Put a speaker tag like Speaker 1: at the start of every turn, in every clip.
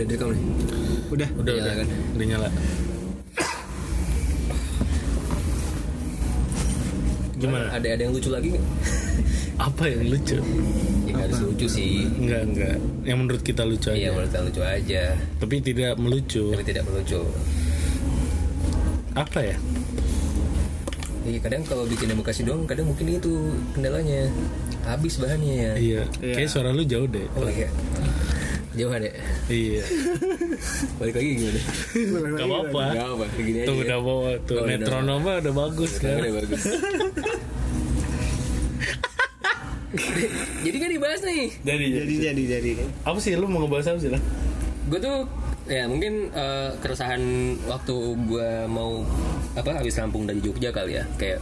Speaker 1: Udah direkam nih.
Speaker 2: Udah.
Speaker 3: Udah
Speaker 1: Nyala
Speaker 3: udah
Speaker 1: kan?
Speaker 3: Udah nyala. Gimana?
Speaker 1: Ada ada yang lucu lagi nggak?
Speaker 3: Apa yang lucu?
Speaker 1: Ya nggak harus lucu sih.
Speaker 3: Enggak enggak. Yang menurut kita lucu aja.
Speaker 1: Iya menurut saya lucu aja.
Speaker 3: Tapi tidak melucu.
Speaker 1: Tapi tidak melucu.
Speaker 3: Apa ya?
Speaker 1: Iya kadang kalau bikin demokrasi doang kadang mungkin itu kendalanya habis bahannya ya.
Speaker 3: Iya.
Speaker 2: Iya.
Speaker 3: Kayak suara lu jauh deh.
Speaker 1: Oh iya. Jauhan ya.
Speaker 3: Iya.
Speaker 1: Balik lagi gimana?
Speaker 3: Gak apa-apa.
Speaker 1: Gak apa, gini aja.
Speaker 3: Tuh
Speaker 1: ya.
Speaker 3: udah bawa tuh
Speaker 1: Oh, udah
Speaker 3: metronomnya udah bagus kan.
Speaker 1: udah bagus. Jadi kan dibahas nih.
Speaker 3: Jadi
Speaker 2: Jadi jadi jadi.
Speaker 3: apa sih lu mau ngebahas apa sih lah?
Speaker 1: Gue tuh ya mungkin eh, keresahan waktu gue mau apa habis rampung dari Jogja kali ya kayak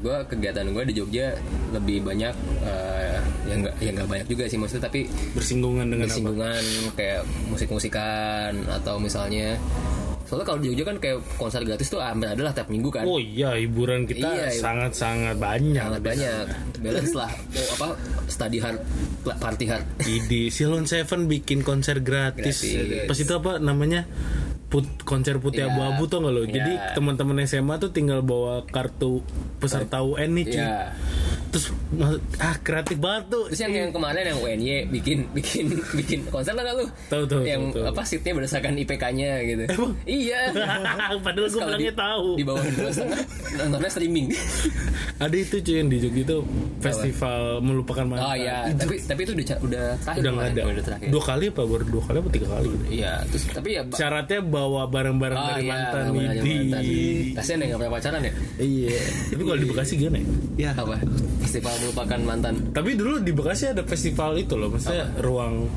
Speaker 1: gue kegiatan gue di Jogja lebih banyak eh, ya nggak ya nggak banyak juga sih maksudnya tapi
Speaker 3: Bersinggungan dengan apa?
Speaker 1: bersinggungan kayak musik-musikan atau misalnya soalnya kalau di Jogja kan kayak konser gratis tuh hampir adalah tiap minggu kan
Speaker 3: Oh iya, hiburan kita
Speaker 1: Iya, iya.
Speaker 3: sangat-sangat banyak.
Speaker 1: sangat banyak balance lah oh, apa study hard party hard
Speaker 3: Di Silon Seven bikin konser gratis.
Speaker 1: Gratis.
Speaker 3: Pas itu apa namanya? Put, konser putih
Speaker 1: Iya.
Speaker 3: abu-abu tuh nggak lo? Jadi
Speaker 1: Iya.
Speaker 3: teman-teman SMA tuh tinggal bawa kartu peserta UN nih cuy.
Speaker 1: Iya.
Speaker 3: Terus ma- ah kreatif banget tuh.
Speaker 1: Terus yang, yang kemarin yang UNY bikin bikin bikin konser lah lu?
Speaker 3: Tahu, tahu,
Speaker 1: Yang
Speaker 3: tahu, tahu.
Speaker 1: apa seatnya berdasarkan IPK-nya gitu.
Speaker 3: Emang?
Speaker 1: Iya.
Speaker 3: Padahal gue bilangnya tahu.
Speaker 1: Di bawah dua setengah nontonnya streaming.
Speaker 3: Ada itu cuy yang di Jogja itu festival melupakan mantan.
Speaker 1: Oh iya, tapi tapi itu udah udah terakhir.
Speaker 3: udah nggak ada.
Speaker 1: Udah terakhir.
Speaker 3: Dua kali apa baru dua kali apa tiga kali gitu.
Speaker 1: Iya, terus tapi ya
Speaker 3: Syaratnya bawa barang-barang
Speaker 1: Oh
Speaker 3: dari
Speaker 1: iya,
Speaker 3: mantan
Speaker 1: mantan. Kasihan ya nggak pernah pacaran ya?
Speaker 3: Iya. Tapi kalau di Bekasi gimana ya?
Speaker 2: Ya.
Speaker 1: Apa? Festival melupakan mantan.
Speaker 3: Tapi dulu di Bekasi ada festival itu loh, maksudnya ruang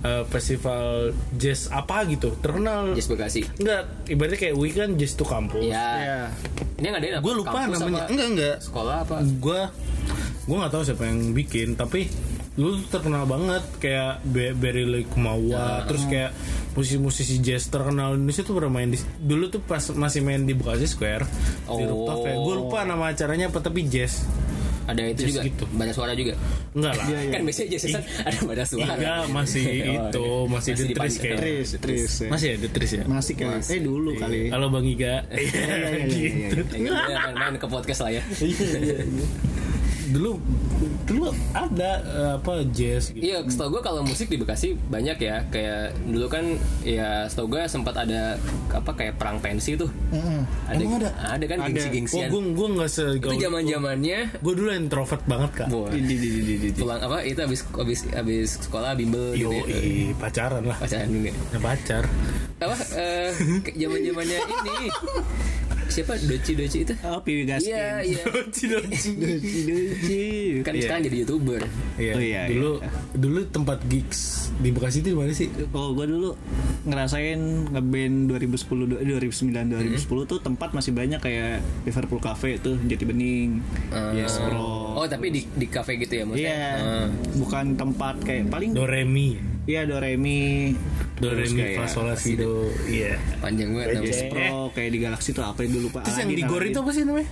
Speaker 3: eh, festival jazz apa gitu, terkenal.
Speaker 1: Jazz Bekasi.
Speaker 3: Enggak, ibaratnya kayak weekend jazz to kampus.
Speaker 1: Iya.
Speaker 2: Ya.
Speaker 1: Ini nggak ada.
Speaker 3: Gue lupa
Speaker 1: kampus
Speaker 3: namanya.
Speaker 1: apa
Speaker 3: Enggak enggak.
Speaker 1: Sekolah apa?
Speaker 3: Gue gue nggak tahu siapa yang bikin, tapi tuh terkenal banget kayak Be- Berry Kumawa, terus kayak musisi-musisi jazz terkenal Indonesia tuh pernah main di dulu tuh pas masih main di Bekasi Square di
Speaker 1: Oh.
Speaker 3: rooftop ya. Gue lupa nama acaranya apa tapi jazz.
Speaker 1: Ada itu
Speaker 3: Jazz
Speaker 1: juga.
Speaker 3: gitu.
Speaker 1: Banyak suara juga.
Speaker 3: Enggak lah.
Speaker 1: Kan biasanya jazz kan ada pada suara.
Speaker 3: Iya masih
Speaker 1: Oh,
Speaker 3: itu
Speaker 1: iya.
Speaker 3: masih,
Speaker 1: Masih
Speaker 3: di Tris kayak
Speaker 2: Tris, Tris. ya.
Speaker 3: masih ada Tris ya
Speaker 2: Masih kali. Eh dulu kali.
Speaker 3: halo Bang Iga
Speaker 2: iya, iya, iya,
Speaker 3: gitu
Speaker 1: Ya, ya, main-main ke podcast lah ya.
Speaker 3: Dulu dulu ada eh, apa jazz gitu
Speaker 1: Iya, setahu gue kalau musik di Bekasi banyak ya. Kayak dulu kan ya setahu gue sempat ada apa kayak perang pensi tuh. Ada,
Speaker 3: Emang ada?
Speaker 1: Ada kan
Speaker 2: Ada.
Speaker 3: oh
Speaker 1: gengsi-gengsian.
Speaker 3: gue gue nggak se
Speaker 1: itu zaman-zamannya
Speaker 3: gue dulu introvert banget kak
Speaker 2: Di di di di di. di.
Speaker 1: pulang apa itu habis habis habis sekolah bimbel
Speaker 3: yo
Speaker 1: gitu. ya.
Speaker 3: pacaran lah
Speaker 1: Pacaran dulu ya.
Speaker 3: pacar
Speaker 1: Apa eh zaman-zamannya ini siapa Doci Doci itu?
Speaker 2: Oh, Piwi Gaskin.
Speaker 1: Iya, iya.
Speaker 2: Doci Doci.
Speaker 1: Kan
Speaker 3: Iya.
Speaker 1: sekarang jadi YouTuber.
Speaker 3: Iya,
Speaker 2: Oh, iya,
Speaker 3: dulu
Speaker 2: iya.
Speaker 3: dulu tempat gigs di Bekasi itu di mana sih?
Speaker 2: Oh, gue dulu ngerasain ngeband 2010 eh, 2009 2010 tuh tempat masih banyak kayak Liverpool Cafe tuh Jati Bening, Yes Bro.
Speaker 1: Oh, tapi di di kafe gitu ya maksudnya.
Speaker 2: Iya,
Speaker 1: Ah.
Speaker 2: bukan tempat kayak paling
Speaker 3: Doremi,
Speaker 2: Iya Doremi,
Speaker 3: Doremi
Speaker 2: kayak
Speaker 3: Fa Sol La Si Do, iya.
Speaker 1: Panjang banget namanya.
Speaker 2: Yes Pro kayak di Galaxy tuh apa yang dulu Pak?
Speaker 3: Terus yang di Gor itu apa sih namanya?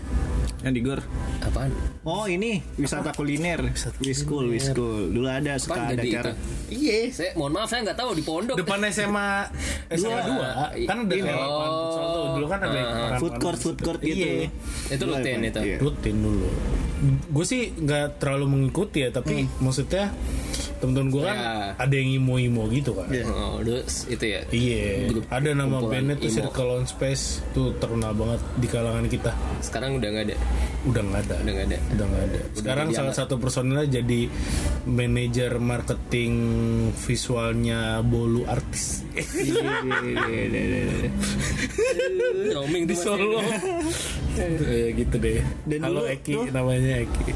Speaker 2: Yang di Gor.
Speaker 1: Apaan?
Speaker 2: Oh ini wisata kuliner. Wiskul, Wiskul. Dulu ada suka
Speaker 1: Apaan
Speaker 2: ada
Speaker 1: jadi
Speaker 2: acara.
Speaker 1: itu?
Speaker 3: Iya.
Speaker 1: Saya mohon maaf saya nggak tahu di pondok.
Speaker 3: Depan SMA SMA dua kan ada
Speaker 1: Ini.
Speaker 3: kayak
Speaker 1: Oh.
Speaker 3: lapangan futsal tuh. Dulu kan ada
Speaker 1: Ah.
Speaker 3: lapangan
Speaker 2: Food court, food court gitu.
Speaker 3: Iya.
Speaker 1: Itu rutin
Speaker 2: ada,
Speaker 1: itu.
Speaker 2: iya.
Speaker 3: rutin dulu gue sih nggak terlalu mengikuti ya tapi maksudnya temen-temen gue kan
Speaker 1: Ya.
Speaker 3: ada yang imo-imo gitu kan
Speaker 2: Iya.
Speaker 1: Oh, itu ya.
Speaker 3: Iya,
Speaker 1: Grup
Speaker 3: ada nama bandnya tuh. Circle on Space tuh terkenal banget di kalangan kita.
Speaker 1: Sekarang udah nggak ada.
Speaker 3: Udah nggak ada,
Speaker 1: Udah nggak ada.
Speaker 3: udah nggak ada. Sekarang
Speaker 1: diangkat.
Speaker 3: salah satu personilnya jadi manajer marketing visualnya Bolu artis
Speaker 1: Roaming
Speaker 3: di Solo. ya gitu deh.
Speaker 2: Dan
Speaker 3: Halo Eki, namanya Eki.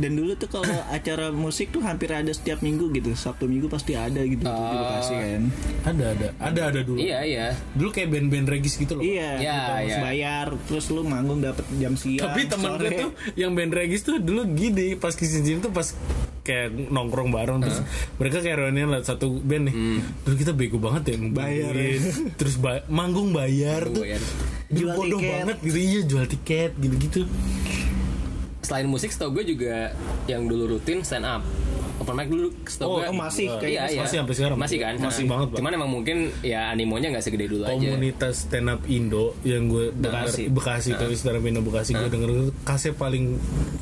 Speaker 2: Dan dulu tuh kalau acara musik tuh hampir ada setiap minggu gitu. Sabtu minggu pasti ada gitu tuh di Bekasi kan.
Speaker 3: Ada ada, ada ada dulu.
Speaker 1: Iya iya.
Speaker 3: Dulu kayak band-band regis gitu loh.
Speaker 2: Iya,
Speaker 1: Iya,
Speaker 2: gitu, harus
Speaker 1: iya.
Speaker 2: bayar terus lu manggung dapet jam siang.
Speaker 3: Tapi temen gue
Speaker 2: sore.
Speaker 3: tuh yang band regis tuh dulu gini pas kisah tuh pas kayak nongkrong bareng terus mereka kayak reunian lah satu band nih. Terus kita bego banget ya
Speaker 2: Bayar
Speaker 3: terus ba- manggung bayar tuh.
Speaker 1: Bayar.
Speaker 3: Jual bodoh
Speaker 2: tiket.
Speaker 3: banget gitu iya jual tiket gitu-gitu.
Speaker 1: Selain musik, setahu gue juga yang dulu rutin stand up. open mic dulu setahu
Speaker 3: Oh,
Speaker 1: gua.
Speaker 2: oh, masih,
Speaker 1: iya,
Speaker 2: kayaknya
Speaker 1: iya.
Speaker 3: masih sampai sekarang.
Speaker 1: masih kan
Speaker 3: Masih
Speaker 1: Nah,
Speaker 3: banget, Bang.
Speaker 1: cuman emang mungkin ya animonya nggak segede dulu aja
Speaker 3: komunitas stand up Indo yang gue
Speaker 2: Bekasi.
Speaker 3: denger Bekasi tapi stand up Indo Bekasi gue denger kasih paling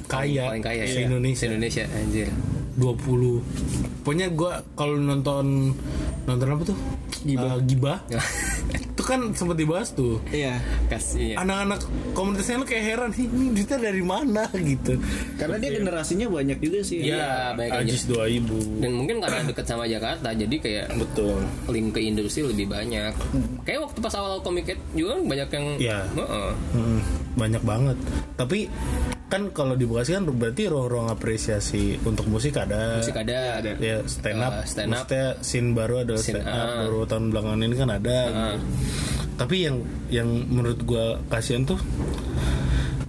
Speaker 3: kaya,
Speaker 1: paling kaya
Speaker 3: se
Speaker 1: ya
Speaker 3: Indonesia
Speaker 1: se Indonesia anjir
Speaker 3: 20 pokoknya gue kalau nonton nonton apa tuh
Speaker 2: Gibah.
Speaker 3: Eh, Gibah kan sempat dibahas tuh
Speaker 2: Iya.
Speaker 1: kasih ya.
Speaker 3: anak-anak komunitasnya lu kayak heran "Ih, ini duitnya dari mana gitu
Speaker 2: Karena dia generasinya banyak juga sih.
Speaker 1: Iya, banyak aja.
Speaker 3: Ajis 2000
Speaker 1: dan mungkin karena deket sama Jakarta jadi kayak
Speaker 3: betul
Speaker 1: link ke industri lebih banyak kayak waktu pas awal komik juga banyak yang
Speaker 3: Iya.
Speaker 1: Heeh.
Speaker 3: Mm, banyak banget tapi kan kalau di Bekasi kan berarti ruang-ruang apresiasi untuk musik ada
Speaker 1: musik ada
Speaker 3: ya stand up,
Speaker 1: Uh, stand up.
Speaker 3: Maksudnya scene baru ada
Speaker 1: Scene,
Speaker 3: stand up
Speaker 1: ah.
Speaker 3: baru tahun belakangan ini kan ada gitu. tapi yang yang menurut gua kasihan tuh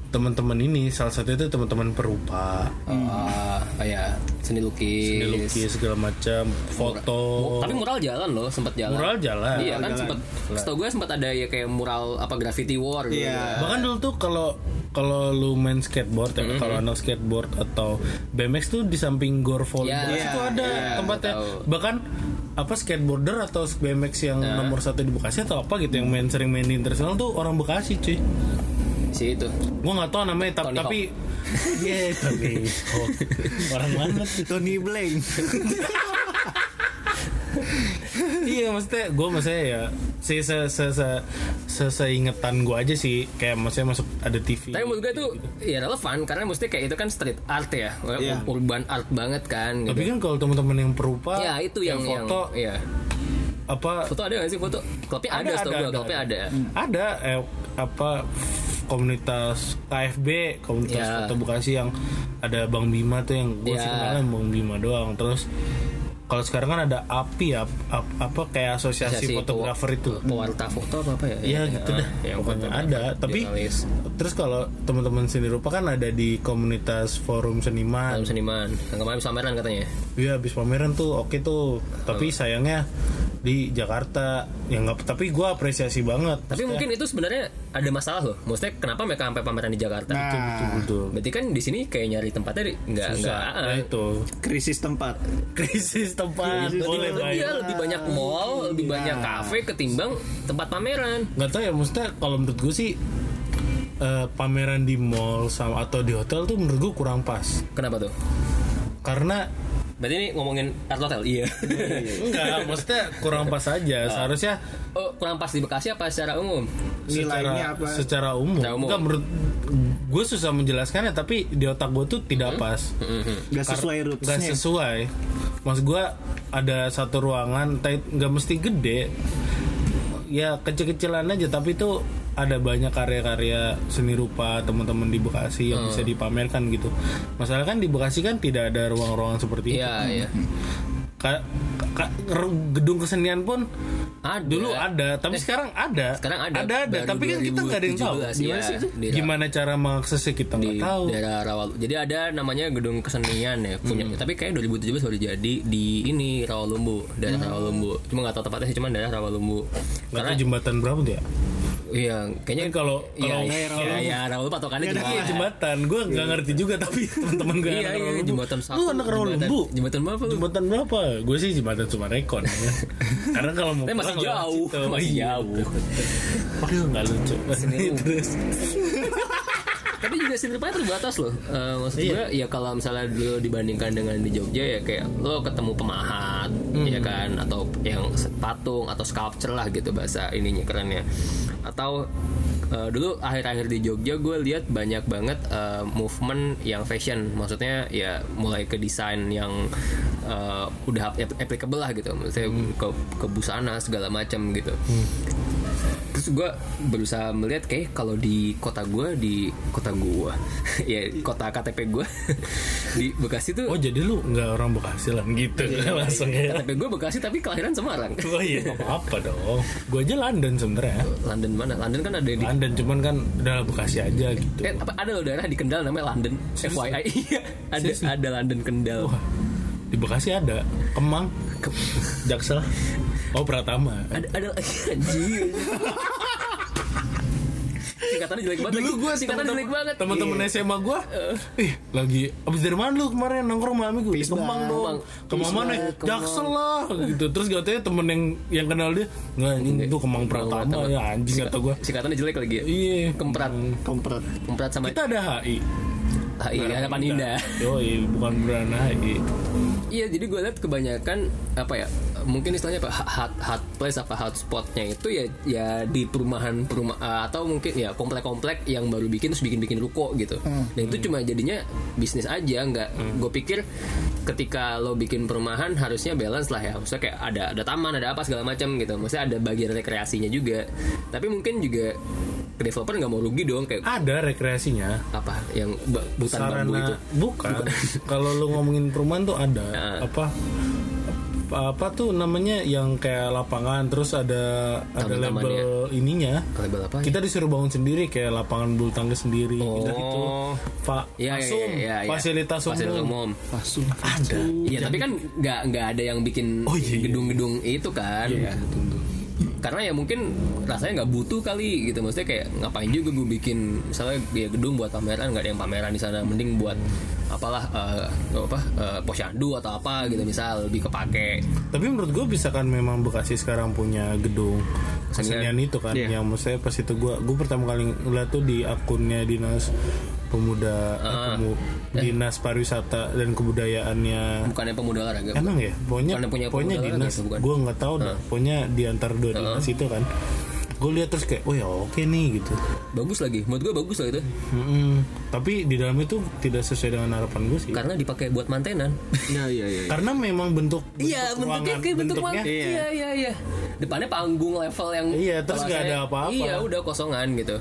Speaker 3: teman-teman ini salah satu itu teman-teman perupa.
Speaker 1: Ah, kayak seni lukis,
Speaker 3: seni lukis segala macam foto.
Speaker 1: Tapi mural jalan loh sempat jalan.
Speaker 3: Mural jalan.
Speaker 1: Iya kan
Speaker 2: jalan.
Speaker 1: sempat setahu gue sempat ada ya kayak mural apa graffiti war gitu
Speaker 2: Iya.
Speaker 3: bahkan dulu tuh kalau kalau lu main skateboard ya kalau anak skateboard atau BMX tuh di samping gor volleyball
Speaker 1: Iya,
Speaker 3: itu ada
Speaker 1: iya,
Speaker 3: tempatnya.
Speaker 1: gua tahu.
Speaker 3: bahkan apa skateboarder atau BMX yang nomor satu di Bekasi atau apa gitu yang main sering main di internasional tuh orang Bekasi cuy
Speaker 1: si itu.
Speaker 3: Gua nggak tahu namanya ta-
Speaker 1: Tony
Speaker 3: tapi Iya Tony Hawk. orang mana
Speaker 2: Tony Blank.
Speaker 3: iya maksudnya gue maksudnya ya si se se se se seingetan gue aja sih. Kayak maksudnya masuk ada TV
Speaker 1: tapi menurut gue tuh ya relevan karena mesti kayak itu kan street art ya.
Speaker 2: Iya.
Speaker 1: urban art banget kan
Speaker 3: tapi
Speaker 1: gitu.
Speaker 3: kan kalau teman-teman yang perupa
Speaker 1: ya itu yang
Speaker 3: foto
Speaker 1: yang, ya
Speaker 3: apa?
Speaker 1: Foto ada gak sih foto? Klubnya ada,
Speaker 3: Ada, ada,
Speaker 1: gue
Speaker 3: ada,
Speaker 1: klubnya ada,
Speaker 3: ada eh, apa komunitas KFB komunitas
Speaker 1: Ya.
Speaker 3: foto Bekasi yang ada Bang Bima tuh yang gue
Speaker 1: Ya.
Speaker 3: sih kenalnya Bang Bima doang. Terus kalau sekarang kan ada API ya ap- apa kayak asosiasi
Speaker 1: Asosiasi
Speaker 3: fotografer itu.
Speaker 1: Pewarta foto apa apa ya?
Speaker 3: Iya gitu dah
Speaker 1: yang
Speaker 3: pokoknya
Speaker 1: fotografer,
Speaker 3: ada tapi
Speaker 1: jurnalis,
Speaker 3: terus kalau teman-teman seni rupa kan ada di komunitas forum seniman.
Speaker 1: Dalam seniman. Yang kemarin pameran katanya
Speaker 3: Iya habis pameran tuh oke tuh. Tapi sayangnya di Jakarta. Ya nggak tapi gue apresiasi banget.
Speaker 1: Tapi mungkin itu sebenarnya ada masalah loh. Maksudnya kenapa mereka sampai pameran di Jakarta?
Speaker 2: Nah,
Speaker 3: betul betul
Speaker 1: berarti kan di sini kayak nyari tempatnya nggak nggak
Speaker 3: ya
Speaker 1: ah.
Speaker 3: itu.
Speaker 2: Krisis tempat.
Speaker 3: krisis tempat.
Speaker 1: Lebih,
Speaker 3: boleh
Speaker 1: lebih, ya, lebih banyak mall, lebih banyak kafe ketimbang tempat pameran.
Speaker 3: nggak tahu ya maksudnya kalau menurut gue sih eh, pameran di mall sama atau di hotel tuh menurut gue kurang pas.
Speaker 1: Kenapa tuh?
Speaker 3: karena
Speaker 1: Berarti ini ngomongin art hotel, iya.
Speaker 3: enggak maksudnya kurang pas aja seharusnya
Speaker 1: oh, kurang pas di Bekasi apa secara umum?
Speaker 2: Nilainya
Speaker 3: secara,
Speaker 2: apa?
Speaker 3: secara umum,
Speaker 1: Secara umum.
Speaker 3: Enggak, menurut gue susah menjelaskannya tapi di otak gue tuh tidak pas
Speaker 2: Gak sesuai rootsnya.
Speaker 3: nggak sesuai maksud gue ada satu ruangan nggak mesti gede ya kecil-kecilan aja tapi itu ada banyak karya-karya seni rupa teman-teman di Bekasi yang bisa dipamerkan gitu. Masalah kan di Bekasi kan tidak ada ruang-ruangan seperti itu.
Speaker 1: Iya, iya.
Speaker 3: Ka- ka- ru- gedung kesenian pun
Speaker 1: Ada.
Speaker 3: dulu ada tapi sekarang ada
Speaker 1: Sekarang ada.
Speaker 3: ada ada tapi kan kita nggak ada yang tahu
Speaker 1: 2017,
Speaker 3: gimana
Speaker 1: ya.
Speaker 3: sih gimana cara mengaksesnya kita nggak tahu
Speaker 1: daerah Rawalu. Jadi ada namanya gedung kesenian ya punya. Tapi kayak 2017 baru jadi di ini Rawalumbu, daerah Rawalumbu. Cuma nggak tahu tepatnya sih, cuma daerah Rawalumbu.
Speaker 3: tahu jembatan berapa tuh ya
Speaker 1: Iya, kayaknya
Speaker 3: Kan kalau
Speaker 1: Iya,
Speaker 3: kalau
Speaker 1: iya, iya, iya, Rawalumbu patokannya
Speaker 3: Iya
Speaker 1: jembatan.
Speaker 3: jembatan, gue nggak ngerti juga tapi teman-teman gue
Speaker 1: Iya, iya, jembatan satu.
Speaker 3: Lu anak Rawalumbu.
Speaker 1: Jembatan, berapa?
Speaker 3: Jembatan berapa? Gue sih jembatan Sumarekon. ya. Karena kalau mau
Speaker 1: masih jauh, masih
Speaker 3: Iya,
Speaker 1: jauh.
Speaker 3: betul. Aduh nggak lucu. Terus
Speaker 1: Tapi juga seni rupanya terbatas loh. Eh, maksud
Speaker 3: Iya.
Speaker 1: gue ya kalau misalnya dulu dibandingkan dengan di Jogja ya kayak lo ketemu pemahat
Speaker 3: Hmm.
Speaker 1: ya kan atau yang patung atau sculpture lah gitu bahasa ininya kerennya. Atau eh, dulu akhir-akhir di Jogja gue lihat banyak banget eh, movement yang fashion. Maksudnya ya mulai ke desain yang eh, udah ap- applicable lah gitu. Maksudnya
Speaker 3: Hmm.
Speaker 1: ke ke busana segala macam gitu terus gue berusaha melihat kayak kalau di kota gue di kota gue ya kota KTP gue di Bekasi tuh
Speaker 3: oh jadi lu nggak orang Bekasi lah gitu langsung ya.
Speaker 1: KTP gue Bekasi tapi kelahiran Semarang
Speaker 3: Oh iya nggak apa-apa dong. Gue aja London sebenarnya.
Speaker 1: London mana London kan ada di
Speaker 3: London cuman kan udah Bekasi aja gitu.
Speaker 1: eh, apa ada loh daerah di Kendal namanya London FYI iya ada
Speaker 3: Serius?
Speaker 1: ada London Kendal
Speaker 3: Wah, di Bekasi ada Kemang, Jaksel, oh Pratama.
Speaker 1: ada ada lagi anjing singkatannya jelek banget.
Speaker 3: Dulu gue
Speaker 1: singkatannya jelek banget.
Speaker 3: Teman-teman
Speaker 1: Iya.
Speaker 3: SMA gue, ih lagi abis dari mana lu kemarin nongkrong sama
Speaker 2: Peace
Speaker 3: Kemang dong. Ke
Speaker 1: Peace
Speaker 3: mana?
Speaker 1: Kemang.
Speaker 3: Jaksel lah gitu. Terus katanya temen yang yang kenal dia, nggak anjing itu Kemang Pratama ya anjing kata gue.
Speaker 1: Singkatannya jelek lagi ya.
Speaker 3: Iya.
Speaker 1: Kemprat.
Speaker 2: Kompret.
Speaker 1: Kemprat sama
Speaker 3: Kita ada HI.
Speaker 1: Ah, iya, harapan indah.
Speaker 3: Yoi, bukan beran HI.
Speaker 1: Iya, jadi gue lihat kebanyakan apa ya? Mungkin istilahnya apa? Hot hot place apa hot spotnya itu ya ya di perumahan perumah eh, atau mungkin ya komplek-komplek yang baru bikin terus bikin-bikin ruko gitu. Dan itu cuma jadinya bisnis aja, nggak. Gue pikir ketika lo bikin perumahan harusnya balance lah ya. Maksudnya kayak ada ada taman, ada apa segala macam gitu. Maksudnya ada bagian rekreasinya juga. Tapi mungkin juga developer nggak mau rugi dong kayak
Speaker 3: Ada rekreasinya.
Speaker 1: apa yang hutan bambu itu.
Speaker 3: Bukan. Kalau lu ngomongin perumahan tuh ada
Speaker 1: Ah.
Speaker 3: apa apa tuh namanya yang kayak lapangan terus ada ada label ininya.
Speaker 1: Label apa?
Speaker 3: Kita disuruh bangun sendiri kayak lapangan bulu tangkis sendiri
Speaker 1: Oh.
Speaker 3: gitu gitu. Pak
Speaker 1: Iya, iya,
Speaker 3: Fasum,
Speaker 1: iya, iya.
Speaker 3: fasilitas umum.
Speaker 1: Fasilitas umum.
Speaker 2: Langsung.
Speaker 3: Ada.
Speaker 1: Iya tapi kan nggak nggak ada yang bikin
Speaker 3: Oh, iya, iya.
Speaker 1: gedung-gedung itu kan.
Speaker 3: Iya, tunggu.
Speaker 1: Karena ya mungkin rasanya nggak butuh kali gitu. Maksudnya kayak ngapain juga gue bikin misalnya ya gedung buat pameran nggak ada yang pameran di sana. Mending buat apalah eh, apa eh, posyandu atau apa gitu misal lebih kepake.
Speaker 3: Tapi menurut gue bisa kan memang Bekasi sekarang punya gedung kesenian itu kan
Speaker 2: Iya.
Speaker 3: yang maksudnya pas itu gue gue pertama kali ngeliat tuh di akunnya dinas pemuda eh,
Speaker 1: Ah.
Speaker 3: pemu- dinas pariwisata dan kebudayaannya
Speaker 1: Bukannya pemuda olahraga.
Speaker 3: emang ya pokoknya
Speaker 1: Bukannya punya
Speaker 3: pokoknya
Speaker 1: pemuda
Speaker 3: dinas gue nggak tahu dah pokoknya di antara dua dinas itu kan gue lihat terus kayak oh ya oke nih gitu
Speaker 1: Bagus lagi. Menurut gue bagus lah itu.
Speaker 3: Mm-mm. tapi di dalam itu tidak sesuai dengan harapan gue sih
Speaker 1: Karena dipakai buat mantenan.
Speaker 2: Iya iya iya.
Speaker 3: karena memang bentuk,
Speaker 1: Iya, bentuknya
Speaker 3: ruangan,
Speaker 1: kayak bentuk
Speaker 3: bentuknya
Speaker 1: mana? Iya, iya, iya. Depannya panggung level yang
Speaker 3: Iya, terus nggak ada apa-apa.
Speaker 1: Iya, udah kosongan gitu.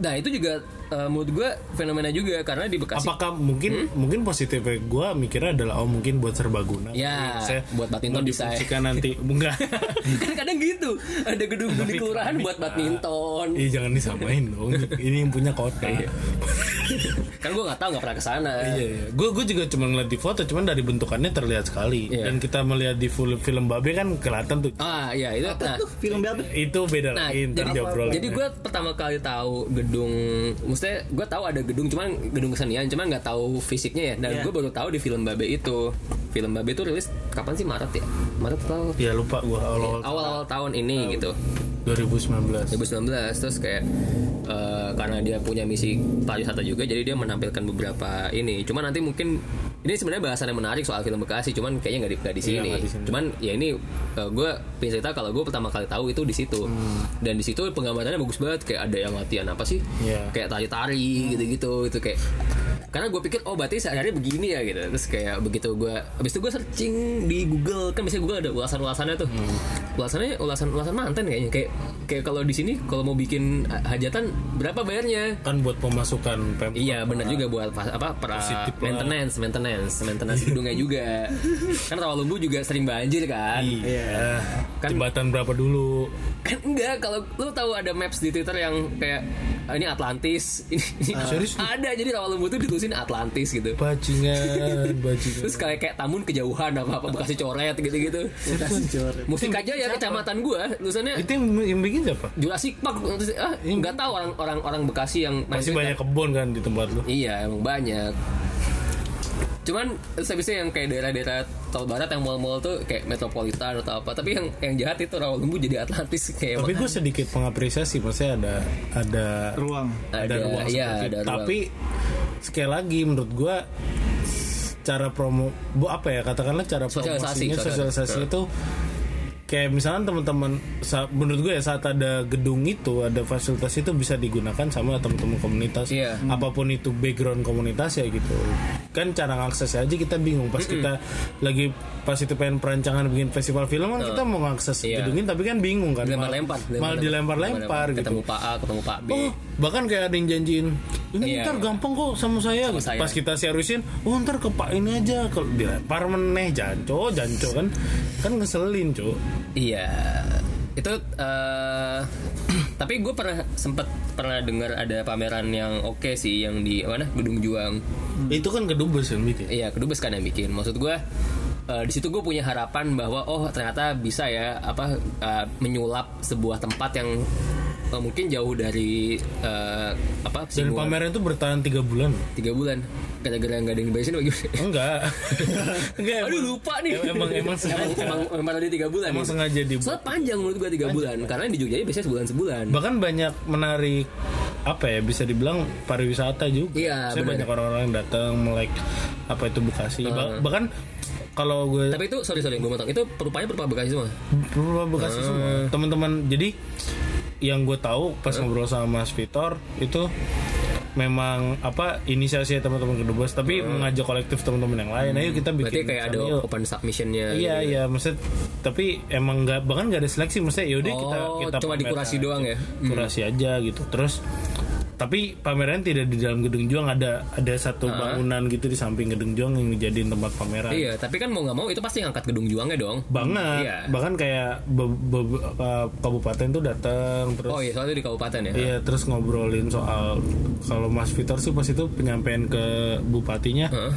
Speaker 1: Nah, itu juga eh, menurut gue fenomena juga karena di Bekasi
Speaker 3: apakah mungkin mungkin positifnya gue mikirnya adalah oh mungkin buat serbaguna
Speaker 1: Ya,
Speaker 3: Saya
Speaker 1: buat badminton bisa.
Speaker 3: difungsikan nanti enggak
Speaker 1: kan kadang gitu. Ada gedung di kelurahan buat badminton.
Speaker 3: Ih jangan disamain dong ini yang punya kota iya
Speaker 1: kan gue nggak tahu nggak pernah ke sana.
Speaker 3: iya gue gue juga cuma ngeliat di foto cuman dari bentukannya terlihat sekali
Speaker 1: Iya.
Speaker 3: dan kita melihat di film film babe kan kelihatan tuh
Speaker 1: Ah, iya itu. Nah,
Speaker 2: Film berapa?
Speaker 3: itu beda
Speaker 1: Nah,
Speaker 3: lagi
Speaker 1: jadi, jadi gue pertama kali tahu gedung, maksudnya gue tahu ada gedung, cuman gedung kesenian, cuman nggak tau fisiknya ya. Dan
Speaker 2: Iya.
Speaker 1: gue baru tahu di film Babe itu. Film Babe itu rilis kapan sih Maret ya? Maret atau
Speaker 3: ya lupa gue awal
Speaker 1: awal-awal tahun ini gitu.
Speaker 3: 2019
Speaker 1: 2019 terus kayak eh, karena dia punya misi pariwisata juga jadi dia menampilkan beberapa ini cuma nanti mungkin ini sebenarnya bahasan yang menarik soal film Bekasi cuman kayaknya nggak di, sini
Speaker 3: Iya, di sini.
Speaker 1: cuman ya ini gue pengen cerita kalau gue pertama kali tahu itu di situ dan di situ penggambarannya bagus banget kayak ada yang latihan apa sih
Speaker 3: Hmm. Iya.
Speaker 1: kayak tari-tari gitu-gitu itu kayak karena gue pikir oh berarti sehari-hari begini ya gitu terus kayak begitu gue habis itu gue searching di Google. Kan biasanya Google ada ulasan-ulasannya tuh.
Speaker 3: Hmm.
Speaker 1: ulasannya ulasan ulasan mantan kayaknya. Kayak kayak kalau di sini kalau mau bikin ha- hajatan berapa bayarnya?
Speaker 3: Kan buat pemasukan pemkot
Speaker 1: Iya benar juga buat apa
Speaker 3: lah.
Speaker 1: maintenance maintenance maintenance gedungnya juga. Kan Rawalumbu juga sering banjir kan?
Speaker 3: Iya.
Speaker 1: Kan-
Speaker 3: jembatan berapa dulu?
Speaker 1: Kan enggak kalau lu tahu ada maps di Twitter yang kayak "Ah, ini Atlantis. Ini, ini
Speaker 3: serius?
Speaker 1: ada jadi Rawalumbu tuh ditulisin Atlantis gitu.
Speaker 3: Bajingan bajingan.
Speaker 1: Terus kayak kayak tamun kejauhan apa apa bekasi coret gitu gitu musik aja ya kecamatan gua tulisannya
Speaker 3: itu yang, yang bikin siapa?
Speaker 1: Jurassic Park. Ah nggak tahu orang orang orang Bekasi yang
Speaker 3: masih banyak kebun kan di tempat lu.
Speaker 1: Iya emang banyak. Cuman habisnya yang kayak daerah-daerah tol barat yang mall-mall tuh kayak metropolitan atau apa. Tapi yang yang jahat itu Rawalumbu jadi Atlantis kayak
Speaker 3: tapi gue sedikit mengapresiasi maksudnya ada ada
Speaker 2: Ruang.
Speaker 3: ada,
Speaker 1: Ada,
Speaker 3: ruang
Speaker 1: iya, ada ruang.
Speaker 3: tapi sekali lagi menurut gue cara promo bu apa ya katakanlah cara
Speaker 1: Sosialisasi,
Speaker 3: promosinya
Speaker 1: sosialisasi.
Speaker 3: sosialisasi itu kayak misalnya teman-teman menurut gue ya saat ada gedung itu ada fasilitas itu bisa digunakan sama teman-teman komunitas.
Speaker 1: Iya.
Speaker 3: apa pun itu background komunitas ya gitu. Kan cara ngaksesnya aja kita bingung. Pas kita lagi pas itu pengen perancangan bikin festival film kan kita mau ngakses
Speaker 1: Iya.
Speaker 3: gedungin tapi kan bingung kan.
Speaker 1: Dilempar-lempar.
Speaker 3: malah dilempar-lempar. gitu.
Speaker 1: Ketemu Pak A, ketemu Pak B.
Speaker 3: Oh, bahkan kayak ada yang janjiin ini
Speaker 1: Iya,
Speaker 3: ntar gampang kok sama saya.
Speaker 1: Sama saya.
Speaker 3: Pas kita seriusin, oh ntar ke Pak ini aja. Kalau dilempar meneh janco, janco kan. Kan ngeselin, Cuk.
Speaker 1: Iya Itu eh Tapi gue pernah sempet pernah dengar ada pameran yang oke sih Yang di mana Gedung Juang
Speaker 3: Itu kan kedubes yang bikin.
Speaker 1: Iya, kedubes kan yang bikin. Maksud gue eh, di situ gue punya harapan bahwa oh ternyata bisa ya apa eh, menyulap sebuah tempat yang eh, mungkin jauh dari eh, apa
Speaker 3: Dan
Speaker 1: singgungan
Speaker 3: pameran itu bertahan tiga bulan.
Speaker 1: tiga bulan gara-gara nggak ada yang diberesin bagaimana?
Speaker 3: Enggak. Enggak.
Speaker 1: Aduh lupa nih.
Speaker 3: Emang emang
Speaker 1: emang
Speaker 3: sengaja.
Speaker 1: emang, emang tadi tiga bulan.
Speaker 3: Emang
Speaker 1: nih.
Speaker 3: sengaja dibuat.
Speaker 1: Soalnya panjang menurut gua tiga bulan karena di Jogja biasanya sebulan sebulan.
Speaker 3: Bahkan banyak menarik apa ya bisa dibilang pariwisata juga.
Speaker 1: Iya,
Speaker 3: Saya banyak orang-orang yang datang melek apa itu Bekasi. Ba- bahkan kalau gue
Speaker 1: Tapi itu sorry sorry gue motong. Itu perupanya perupa Bekasi semua.
Speaker 3: Beberapa Bekasi
Speaker 1: Ah.
Speaker 3: semua teman-teman jadi yang gue tahu pas ngobrol sama Mas Vitor itu memang apa inisiasi teman-teman kedubes tapi mengajak kolektif teman-teman yang lain ayo kita bikin.
Speaker 1: Berarti kayak ada
Speaker 3: yuk.
Speaker 1: open submissionnya.
Speaker 3: iya
Speaker 1: gitu.
Speaker 3: iya maksud tapi emang nggak bahkan nggak ada seleksi maksudnya yaudah
Speaker 1: Oh,
Speaker 3: kita kita
Speaker 1: cuma dikurasi
Speaker 3: aja.
Speaker 1: doang ya?
Speaker 3: kurasi aja gitu terus tapi pameran tidak di dalam gedung juang ada ada satu bangunan gitu di samping gedung juang yang dijadiin tempat pameran
Speaker 1: Iya, tapi kan mau nggak mau itu pasti ngangkat gedung juangnya dong.
Speaker 3: banget
Speaker 1: Iya.
Speaker 3: bahkan kayak be- be- uh, kabupaten tuh datang terus
Speaker 1: Oh iya, soalnya di kabupaten ya.
Speaker 3: Iya terus ngobrolin soal kalau Mas Vitor sih pas itu penyampaian ke bupatinya
Speaker 1: Heeh.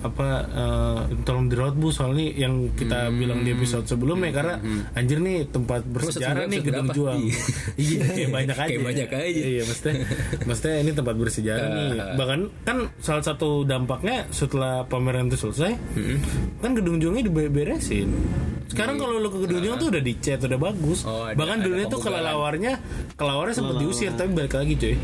Speaker 3: Apa eh, tolong dirawat bu? Soalnya yang kita
Speaker 1: Hmm.
Speaker 3: bilang di episode sebelumnya karena anjir nih tempat bersejarah nih gedung juang.
Speaker 1: Iya.
Speaker 3: iya kayak banyak aja.
Speaker 1: Kayak banyak aja.
Speaker 3: iya maksudnya maksudnya ini tempat bersejarah nih. Bahkan kan salah satu dampaknya setelah pameran itu selesai
Speaker 1: Hmm.
Speaker 3: kan gedung juangnya diberesin. Sekarang kalau lo ke gedung juang tuh udah dicat udah bagus.
Speaker 1: Iya. Oh, ada-
Speaker 3: bahkan dulunya tuh kelelawarnya kelelawarnya sempat diusir tapi balik lagi cuy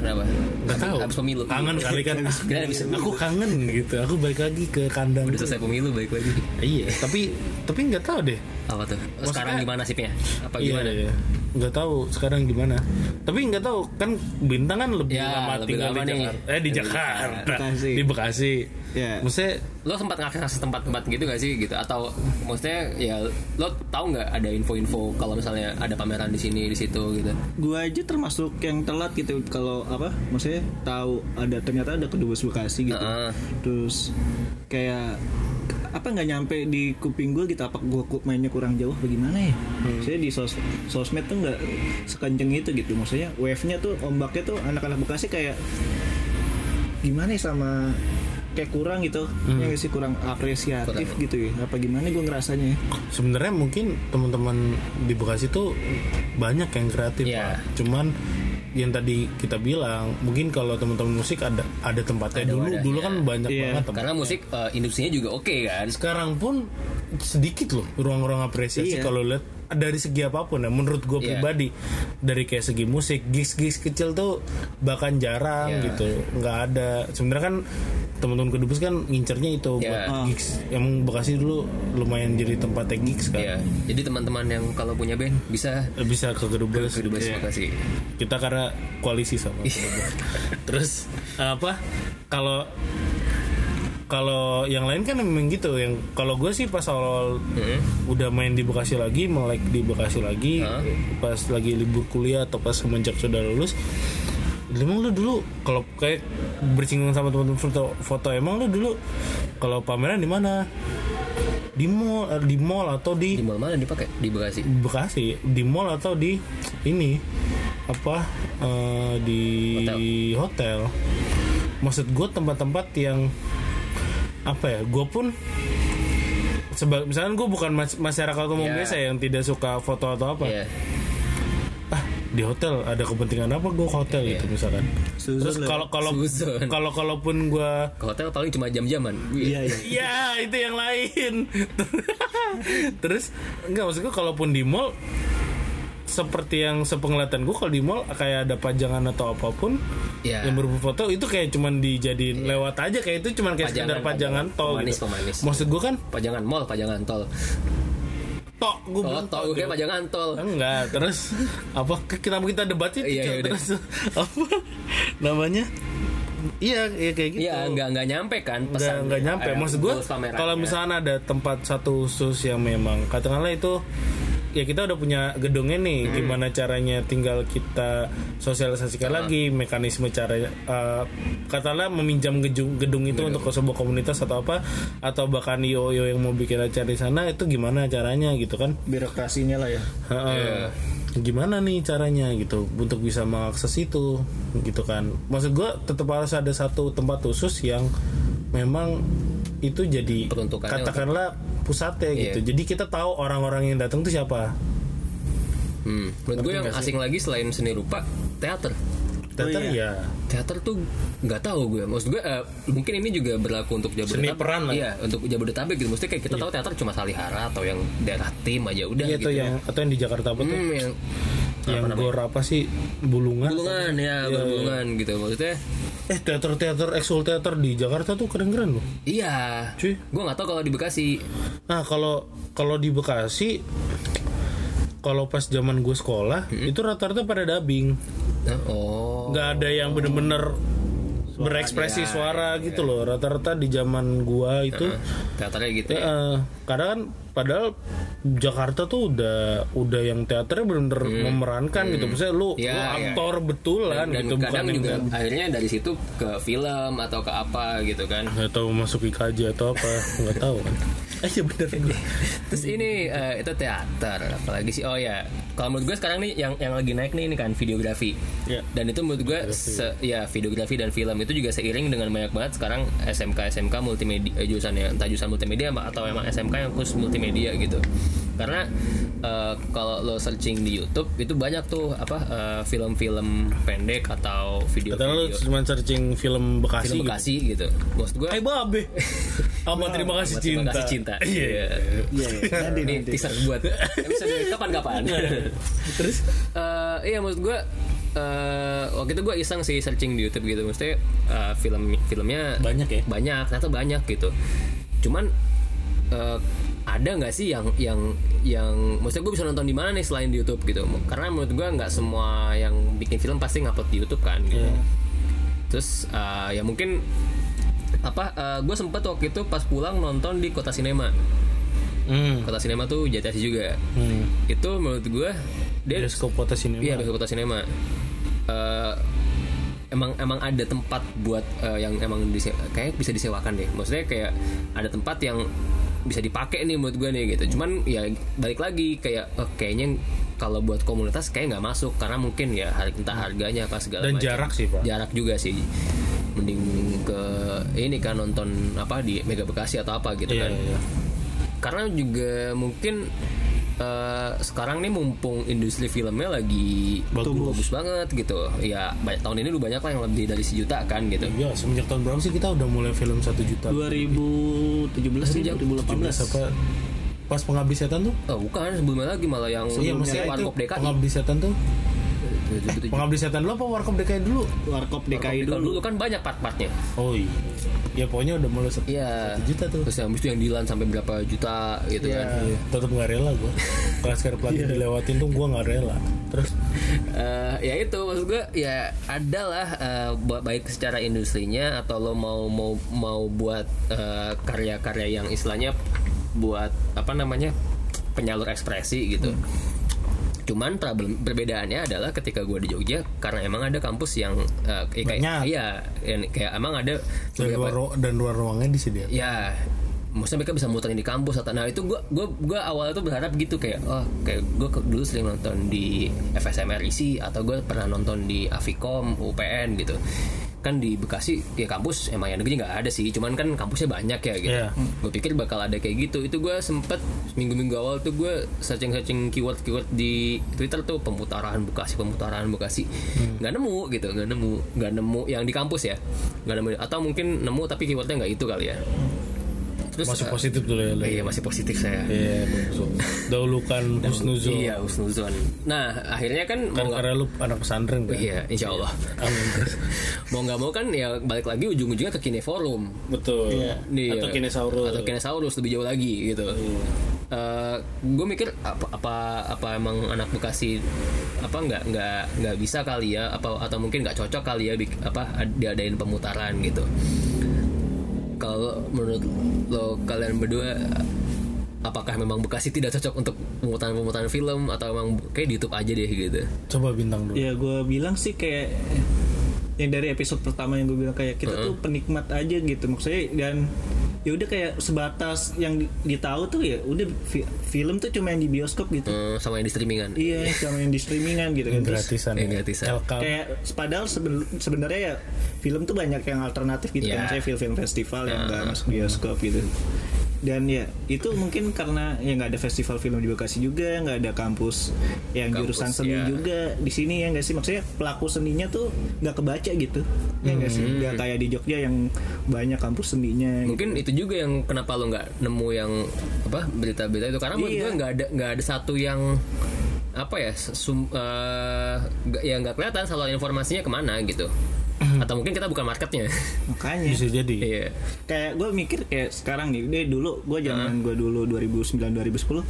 Speaker 1: Kenapa?
Speaker 3: Nggak tahu.
Speaker 1: Habis pemilu.
Speaker 3: Kangen kali kan.
Speaker 1: Kira habis pemilu.
Speaker 3: Aku kangen gitu. Aku balik lagi ke kandang.
Speaker 1: Udah selesai pemilu baik lagi.
Speaker 3: Iya, tapi tapi nggak tahu deh.
Speaker 1: Apa tuh? Sekarang gimana nasibnya? Apa
Speaker 3: Iya,
Speaker 1: gimana?
Speaker 3: iya. Nggak tahu sekarang gimana. Tapi nggak tahu kan bintang kan lebih
Speaker 1: Ya,
Speaker 3: lama
Speaker 1: lebih
Speaker 3: tinggal
Speaker 1: lama
Speaker 3: di
Speaker 1: nih.
Speaker 3: Jakarta. Eh di Jakarta.
Speaker 2: Bekasi.
Speaker 3: Di Bekasi.
Speaker 2: Ya.
Speaker 3: Maksudnya
Speaker 1: Lo sempat ngakses tempat-tempat gitu gak sih gitu? Atau maksudnya ya lo tahu nggak ada info-info kalau misalnya ada pameran di sini di situ gitu?
Speaker 2: gua aja termasuk yang telat gitu kalau apa maksudnya tahu ada ternyata ada kedubes Bekasi gitu
Speaker 1: Heeh.
Speaker 2: terus kayak apa nggak nyampe di kuping gue gitu apa gue mainnya kurang jauh bagaimana ya? Saya di sos sosmed tuh nggak sekenceng itu gitu. Maksudnya wave nya tuh ombaknya tuh anak-anak bekasi kayak gimana ya sama kayak kurang gitu. Ya nggak sih? Kurang apresiatif
Speaker 1: Kurang.
Speaker 2: gitu ya. Apa gimana gue ngerasanya ya?
Speaker 3: Sebenarnya mungkin teman-teman di Bekasi tuh banyak yang kreatif. Pak. cuman yang tadi kita bilang mungkin kalau teman-teman musik ada ada tempatnya
Speaker 1: Ada
Speaker 3: dulu
Speaker 1: wadahnya.
Speaker 3: dulu kan banyak
Speaker 2: Iya.
Speaker 3: banget
Speaker 1: Karena musik eh, industrinya juga oke kan?
Speaker 3: sekarang pun sedikit loh ruang-ruang apresiasi
Speaker 2: Iya.
Speaker 3: kalau lihat dari segi apa pun ya menurut gue
Speaker 1: Iya.
Speaker 3: pribadi dari kayak segi musik gigs-gigs kecil tuh bahkan jarang
Speaker 1: Iya.
Speaker 3: gitu nggak ada sebenarnya kan teman-teman kedubes kan ngincernya itu
Speaker 1: Iya.
Speaker 3: buat gigs emang Bekasi dulu lumayan jadi tempatnya gigs kan
Speaker 1: Iya. Jadi teman-teman yang kalau punya band bisa
Speaker 3: bisa ke kedubes
Speaker 1: ke Dubes Bekasi.
Speaker 3: kita karena koalisi sama
Speaker 1: Iya.
Speaker 3: kedubes. terus apa kalau kalau yang lain kan memang gitu yang kalau gue sih pas awal
Speaker 1: Mm-hmm.
Speaker 3: udah main di Bekasi lagi melek di Bekasi lagi
Speaker 1: Hah?
Speaker 3: pas lagi libur kuliah atau pas semenjak sudah lulus emang lu dulu kalau kayak bersinggungan sama teman-teman foto, foto emang lu dulu kalau pameran di mana di mall eh, di mall atau di
Speaker 1: Di mana dipakai? Di Bekasi.
Speaker 3: Bekasi di mall atau di ini apa eh, di hotel. Maksud gue tempat-tempat yang apa ya? Gue pun seba misalkan gue bukan mas- masyarakat umum
Speaker 1: Iya.
Speaker 3: biasa yang tidak suka foto atau apa.
Speaker 1: Iya.
Speaker 3: Ah di hotel ada kepentingan apa gue ke hotel
Speaker 1: Iya.
Speaker 3: gitu misalkan.
Speaker 2: Suzon
Speaker 3: Terus kalau kalau kalau kalaupun gue
Speaker 1: Ke hotel paling cuma jam-jaman.
Speaker 2: iya iya
Speaker 3: Ya itu yang lain Terus Enggak maksud gue Kalaupun di mall Seperti yang sepenglihatan gue Kalau di mall Kayak ada pajangan atau apa pun
Speaker 1: Iya.
Speaker 3: Yang berupa foto Itu kayak cuman dijadiin Lewat aja Kayak itu cuman kayak
Speaker 1: Pajangan,
Speaker 3: sekedar pajangan
Speaker 1: pajangan.
Speaker 3: tol
Speaker 1: Pemanis,
Speaker 3: gitu.
Speaker 1: pemanis.
Speaker 3: Maksud gue kan
Speaker 1: Pajangan mall, pajangan tol.
Speaker 3: Tok gue
Speaker 1: Oh, tol gue kayak pajangan tol.
Speaker 3: Enggak Terus Apa Kenapa kita debat itu
Speaker 1: Iya, iya.
Speaker 3: Terus Apa Namanya Iya, iya kayak gitu.
Speaker 1: Iya, nggak nggak nyampe kan pesan.
Speaker 3: nggak nyampe maksud gue kalau misalnya ada tempat satu khusus yang memang katakanlah itu ya kita udah punya gedungnya nih
Speaker 1: Hmm.
Speaker 3: gimana caranya tinggal kita sosialisasikan lagi mekanisme cara uh, katakanlah meminjam gedung gedung itu untuk ke sebuah komunitas atau apa atau bahkan io io yang mau bikin acara di sana itu gimana caranya gitu kan
Speaker 2: birokrasinya lah ya
Speaker 3: Heeh. Gimana nih caranya gitu untuk bisa mengakses itu gitu kan? Maksud gue tetap harus ada satu tempat khusus yang memang itu jadi katakanlah pusatnya
Speaker 1: Iya.
Speaker 3: gitu. Jadi kita tahu orang-orang yang datang tuh siapa.
Speaker 1: Hmm. Menurut gue yang asing lagi selain seni rupa, teater.
Speaker 3: Teater
Speaker 2: iya.
Speaker 3: ya
Speaker 1: Teater tuh nggak tahu gue. Maksud gue eh, mungkin ini juga berlaku untuk Jabodetabek.
Speaker 3: Seni peran lah.
Speaker 1: Iya, untuk Jabodetabek gitu. Maksudnya kayak kita tahu teater cuma Salihara atau yang daerah tim aja udah
Speaker 3: Iya
Speaker 1: gitu.
Speaker 3: tuh yang atau yang di Jakarta apa tuh?
Speaker 1: Hmm, yang
Speaker 3: yang gor apa sih? Bulungan.
Speaker 1: bulungan ya, bulungan gitu. Maksudnya
Speaker 3: Eh teater-teater ekskul teater di Jakarta tuh keren-keren loh.
Speaker 1: iya.
Speaker 3: Cuy.
Speaker 1: Gue nggak tahu kalau di Bekasi.
Speaker 3: Nah kalau kalau di Bekasi kalau pas zaman gue sekolah itu rata-rata pada dubbing
Speaker 1: Oh.
Speaker 3: nggak ada yang bener-bener berekspresi suara gitu loh rata-rata di zaman gua itu
Speaker 1: Teaternya gitu ya.
Speaker 3: karena kan padahal Jakarta tuh udah udah yang teaternya bener-bener memerankan gitu. Misalnya lu,
Speaker 1: Iya,
Speaker 3: lu aktor betulan
Speaker 1: Dan
Speaker 3: gitu
Speaker 1: kadang
Speaker 3: yang
Speaker 1: juga akhirnya dari situ ke film atau ke apa gitu kan.
Speaker 3: nggak tahu masuk IKJ atau apa nggak tahu kan eh ya bener
Speaker 1: Terus ini eh, itu teater, apalagi sih? Oh ya, kalau menurut gue sekarang nih yang yang lagi naik nih ini kan videografi.
Speaker 3: Iya.
Speaker 1: Dan itu menurut gue se- ya videografi dan film itu juga seiring dengan banyak banget sekarang SMK SMK multimedia eh, jurusannya entah jurusan multimedia atau emang SMK yang khusus multimedia gitu. Karena eh, kalau lo searching di YouTube itu banyak tuh apa eh, film-film pendek atau
Speaker 3: Kata lu
Speaker 1: video-video
Speaker 3: cuma searching film Bekasi,
Speaker 1: film Bekasi gitu. Maksud gue
Speaker 3: gitu. Eh babe Apa terima kasih
Speaker 1: Terima
Speaker 3: cinta
Speaker 1: kasih cinta.
Speaker 3: Iya
Speaker 1: Iya.
Speaker 2: Iya, iya. Nanti,
Speaker 1: Ini
Speaker 2: nanti.
Speaker 1: teaser buat episode kapan-kapan.
Speaker 3: Terus
Speaker 1: Eh, iya maksud gue eh waktu itu gue iseng sih searching di YouTube gitu maksudnya eh, film filmnya
Speaker 3: Banyak ya?
Speaker 1: banyak ternyata banyak gitu cuman eh, ada nggak sih yang yang yang maksudnya gue bisa nonton di mana nih selain di YouTube gitu karena menurut gue nggak semua yang bikin film pasti ngupload di YouTube kan gitu
Speaker 3: Iya.
Speaker 1: terus eh, ya mungkin apa gue sempet waktu itu pas pulang nonton di kota sinema
Speaker 3: hmm.
Speaker 1: kota sinema tuh Jati Asih juga
Speaker 3: hmm.
Speaker 1: itu menurut gue dia
Speaker 3: Bioskop kota sinema
Speaker 1: Iya bioskop kota sinema. Eh, emang emang ada tempat buat eh, yang emang dise kayak bisa disewakan deh. Maksudnya kayak ada tempat yang bisa dipakai nih menurut gue nih gitu. Cuman ya balik lagi kayak oh, kayaknya kalau buat komunitas kayak nggak masuk karena mungkin ya entah harganya apa segala
Speaker 3: Dan
Speaker 1: macam.
Speaker 3: jarak sih, Pak.
Speaker 1: Jarak juga sih. Mending ke ini kan nonton apa di Mega Bekasi atau apa gitu
Speaker 3: Iya,
Speaker 1: kan
Speaker 3: iya.
Speaker 1: karena juga mungkin eh, sekarang nih mumpung industri filmnya lagi
Speaker 3: Bagus.
Speaker 1: bagus banget gitu ya banyak tahun ini udah banyak lah yang lebih dari sejuta kan gitu
Speaker 3: Iya, semenjak tahun berapa sih kita udah mulai film 1 juta?
Speaker 2: 2017 sih 2018
Speaker 3: apa? Pas pengabdi setan tuh?
Speaker 1: oh bukan sebelumnya lagi malah yang
Speaker 3: Iya, maksudnya itu
Speaker 1: Warkop DKI
Speaker 3: pengabdi setan tuh? Pengabdi setan dulu apa warkop DKI dulu?
Speaker 2: Warkop DKI
Speaker 1: DKI
Speaker 2: dulu
Speaker 1: dulu kan banyak part-partnya
Speaker 3: Oh iya. Ya pokoknya udah mulai satu,
Speaker 1: iya
Speaker 3: satu juta tuh.
Speaker 1: terus yang habis itu yang Dilan sampai berapa juta gitu kan
Speaker 3: Iya, tetap nggak rela gue. Kelas sekarang pelatih dilewatin tuh gue nggak rela. Terus
Speaker 1: Eh, ya itu maksud gue ya ada lah eh, ba- baik secara industrinya atau lo mau mau mau buat eh, karya-karya yang istilahnya buat apa namanya penyalur ekspresi gitu. Cuman problem perbedaannya adalah ketika gue di Jogja karena emang ada kampus yang eh, kayak
Speaker 3: Banyak.
Speaker 1: iya yang kayak emang ada
Speaker 3: dan luar ru- dan luar ruangnya disediakan.
Speaker 1: ya maksudnya mereka bisa muterin di kampus atau nah itu gua gua gua awalnya tuh berharap gitu kayak oh kayak gua ke- dulu sering nonton di FSM RIC atau gua pernah nonton di Avikom UPN gitu kan di Bekasi ya kampus emang yang negeri nggak ada sih. Cuman kan kampusnya banyak ya gitu.
Speaker 3: Iya.
Speaker 1: gue pikir bakal ada kayak gitu. Itu gua sempet minggu-minggu awal tuh gua searching searching keyword keyword di Twitter tuh pemutaran Bekasi pemutaran Bekasi. Nggak nemu gitu. Nggak nemu nggak nemu yang di kampus ya. Nggak nemu. Atau mungkin nemu tapi keywordnya nggak itu kali ya terus
Speaker 3: Masih
Speaker 1: eh,
Speaker 3: positif dulu ya.
Speaker 1: Iya masih positif saya
Speaker 3: Iya. Dahulukan husnuzon.
Speaker 1: iya husnuzon nah akhirnya kan
Speaker 3: Kan
Speaker 1: mau
Speaker 3: karena lu anak pesantren kan.
Speaker 1: iya insya Allah
Speaker 3: Amin.
Speaker 1: mau nggak mau kan ya balik lagi ujung-ujungnya ke kineforum
Speaker 3: Betul.
Speaker 1: Nih,
Speaker 3: Atau
Speaker 1: ya.
Speaker 3: kinesaurus.
Speaker 1: atau kinesaurus lebih jauh lagi gitu gue mikir apa, apa apa emang anak bekasi apa nggak nggak nggak bisa kali ya apa atau mungkin nggak cocok kali ya bik- apa diadain pemutaran gitu kalau menurut lo kalian berdua apakah memang bekasi tidak cocok untuk pemutaran pemutaran film atau emang kayak di YouTube aja deh gitu
Speaker 3: Coba bintang dulu.
Speaker 2: ya gue bilang sih kayak yang dari episode pertama yang gue bilang kayak kita tuh penikmat aja gitu maksudnya dan ya udah kayak sebatas yang di- ditahu tuh ya udah fi- film tuh cuma yang di bioskop gitu
Speaker 1: Eh, sama yang di streamingan
Speaker 2: iya sama yang di streamingan gitu kan
Speaker 3: gratisan. Ya.
Speaker 1: gratisan.
Speaker 2: Kayak padahal seben- sebenarnya ya film tuh banyak yang alternatif gitu
Speaker 1: Iya.
Speaker 2: kan saya film-film festival yang nggak masuk bioskop gitu dan ya itu mungkin karena ya nggak ada festival film di Bekasi juga nggak ada kampus yang
Speaker 1: Kampus,
Speaker 2: jurusan seni
Speaker 1: ya.
Speaker 2: juga di sini ya nggak sih maksudnya pelaku seninya tuh nggak kebaca gitu ya nggak sih nggak kayak di Jogja yang banyak kampus seninya gitu.
Speaker 1: mungkin itu juga yang kenapa lo nggak nemu yang apa berita-berita itu karena menurut
Speaker 2: Iya.
Speaker 1: gue nggak ada nggak ada satu yang apa ya sum, nggak- ya nggak kelihatan saluran informasinya ke mana gitu atau mungkin kita bukan marketnya
Speaker 2: makanya
Speaker 3: bisa jadi
Speaker 1: iya
Speaker 2: kayak gue mikir kayak sekarang nih deh dulu gue zaman gue dulu 2009 2010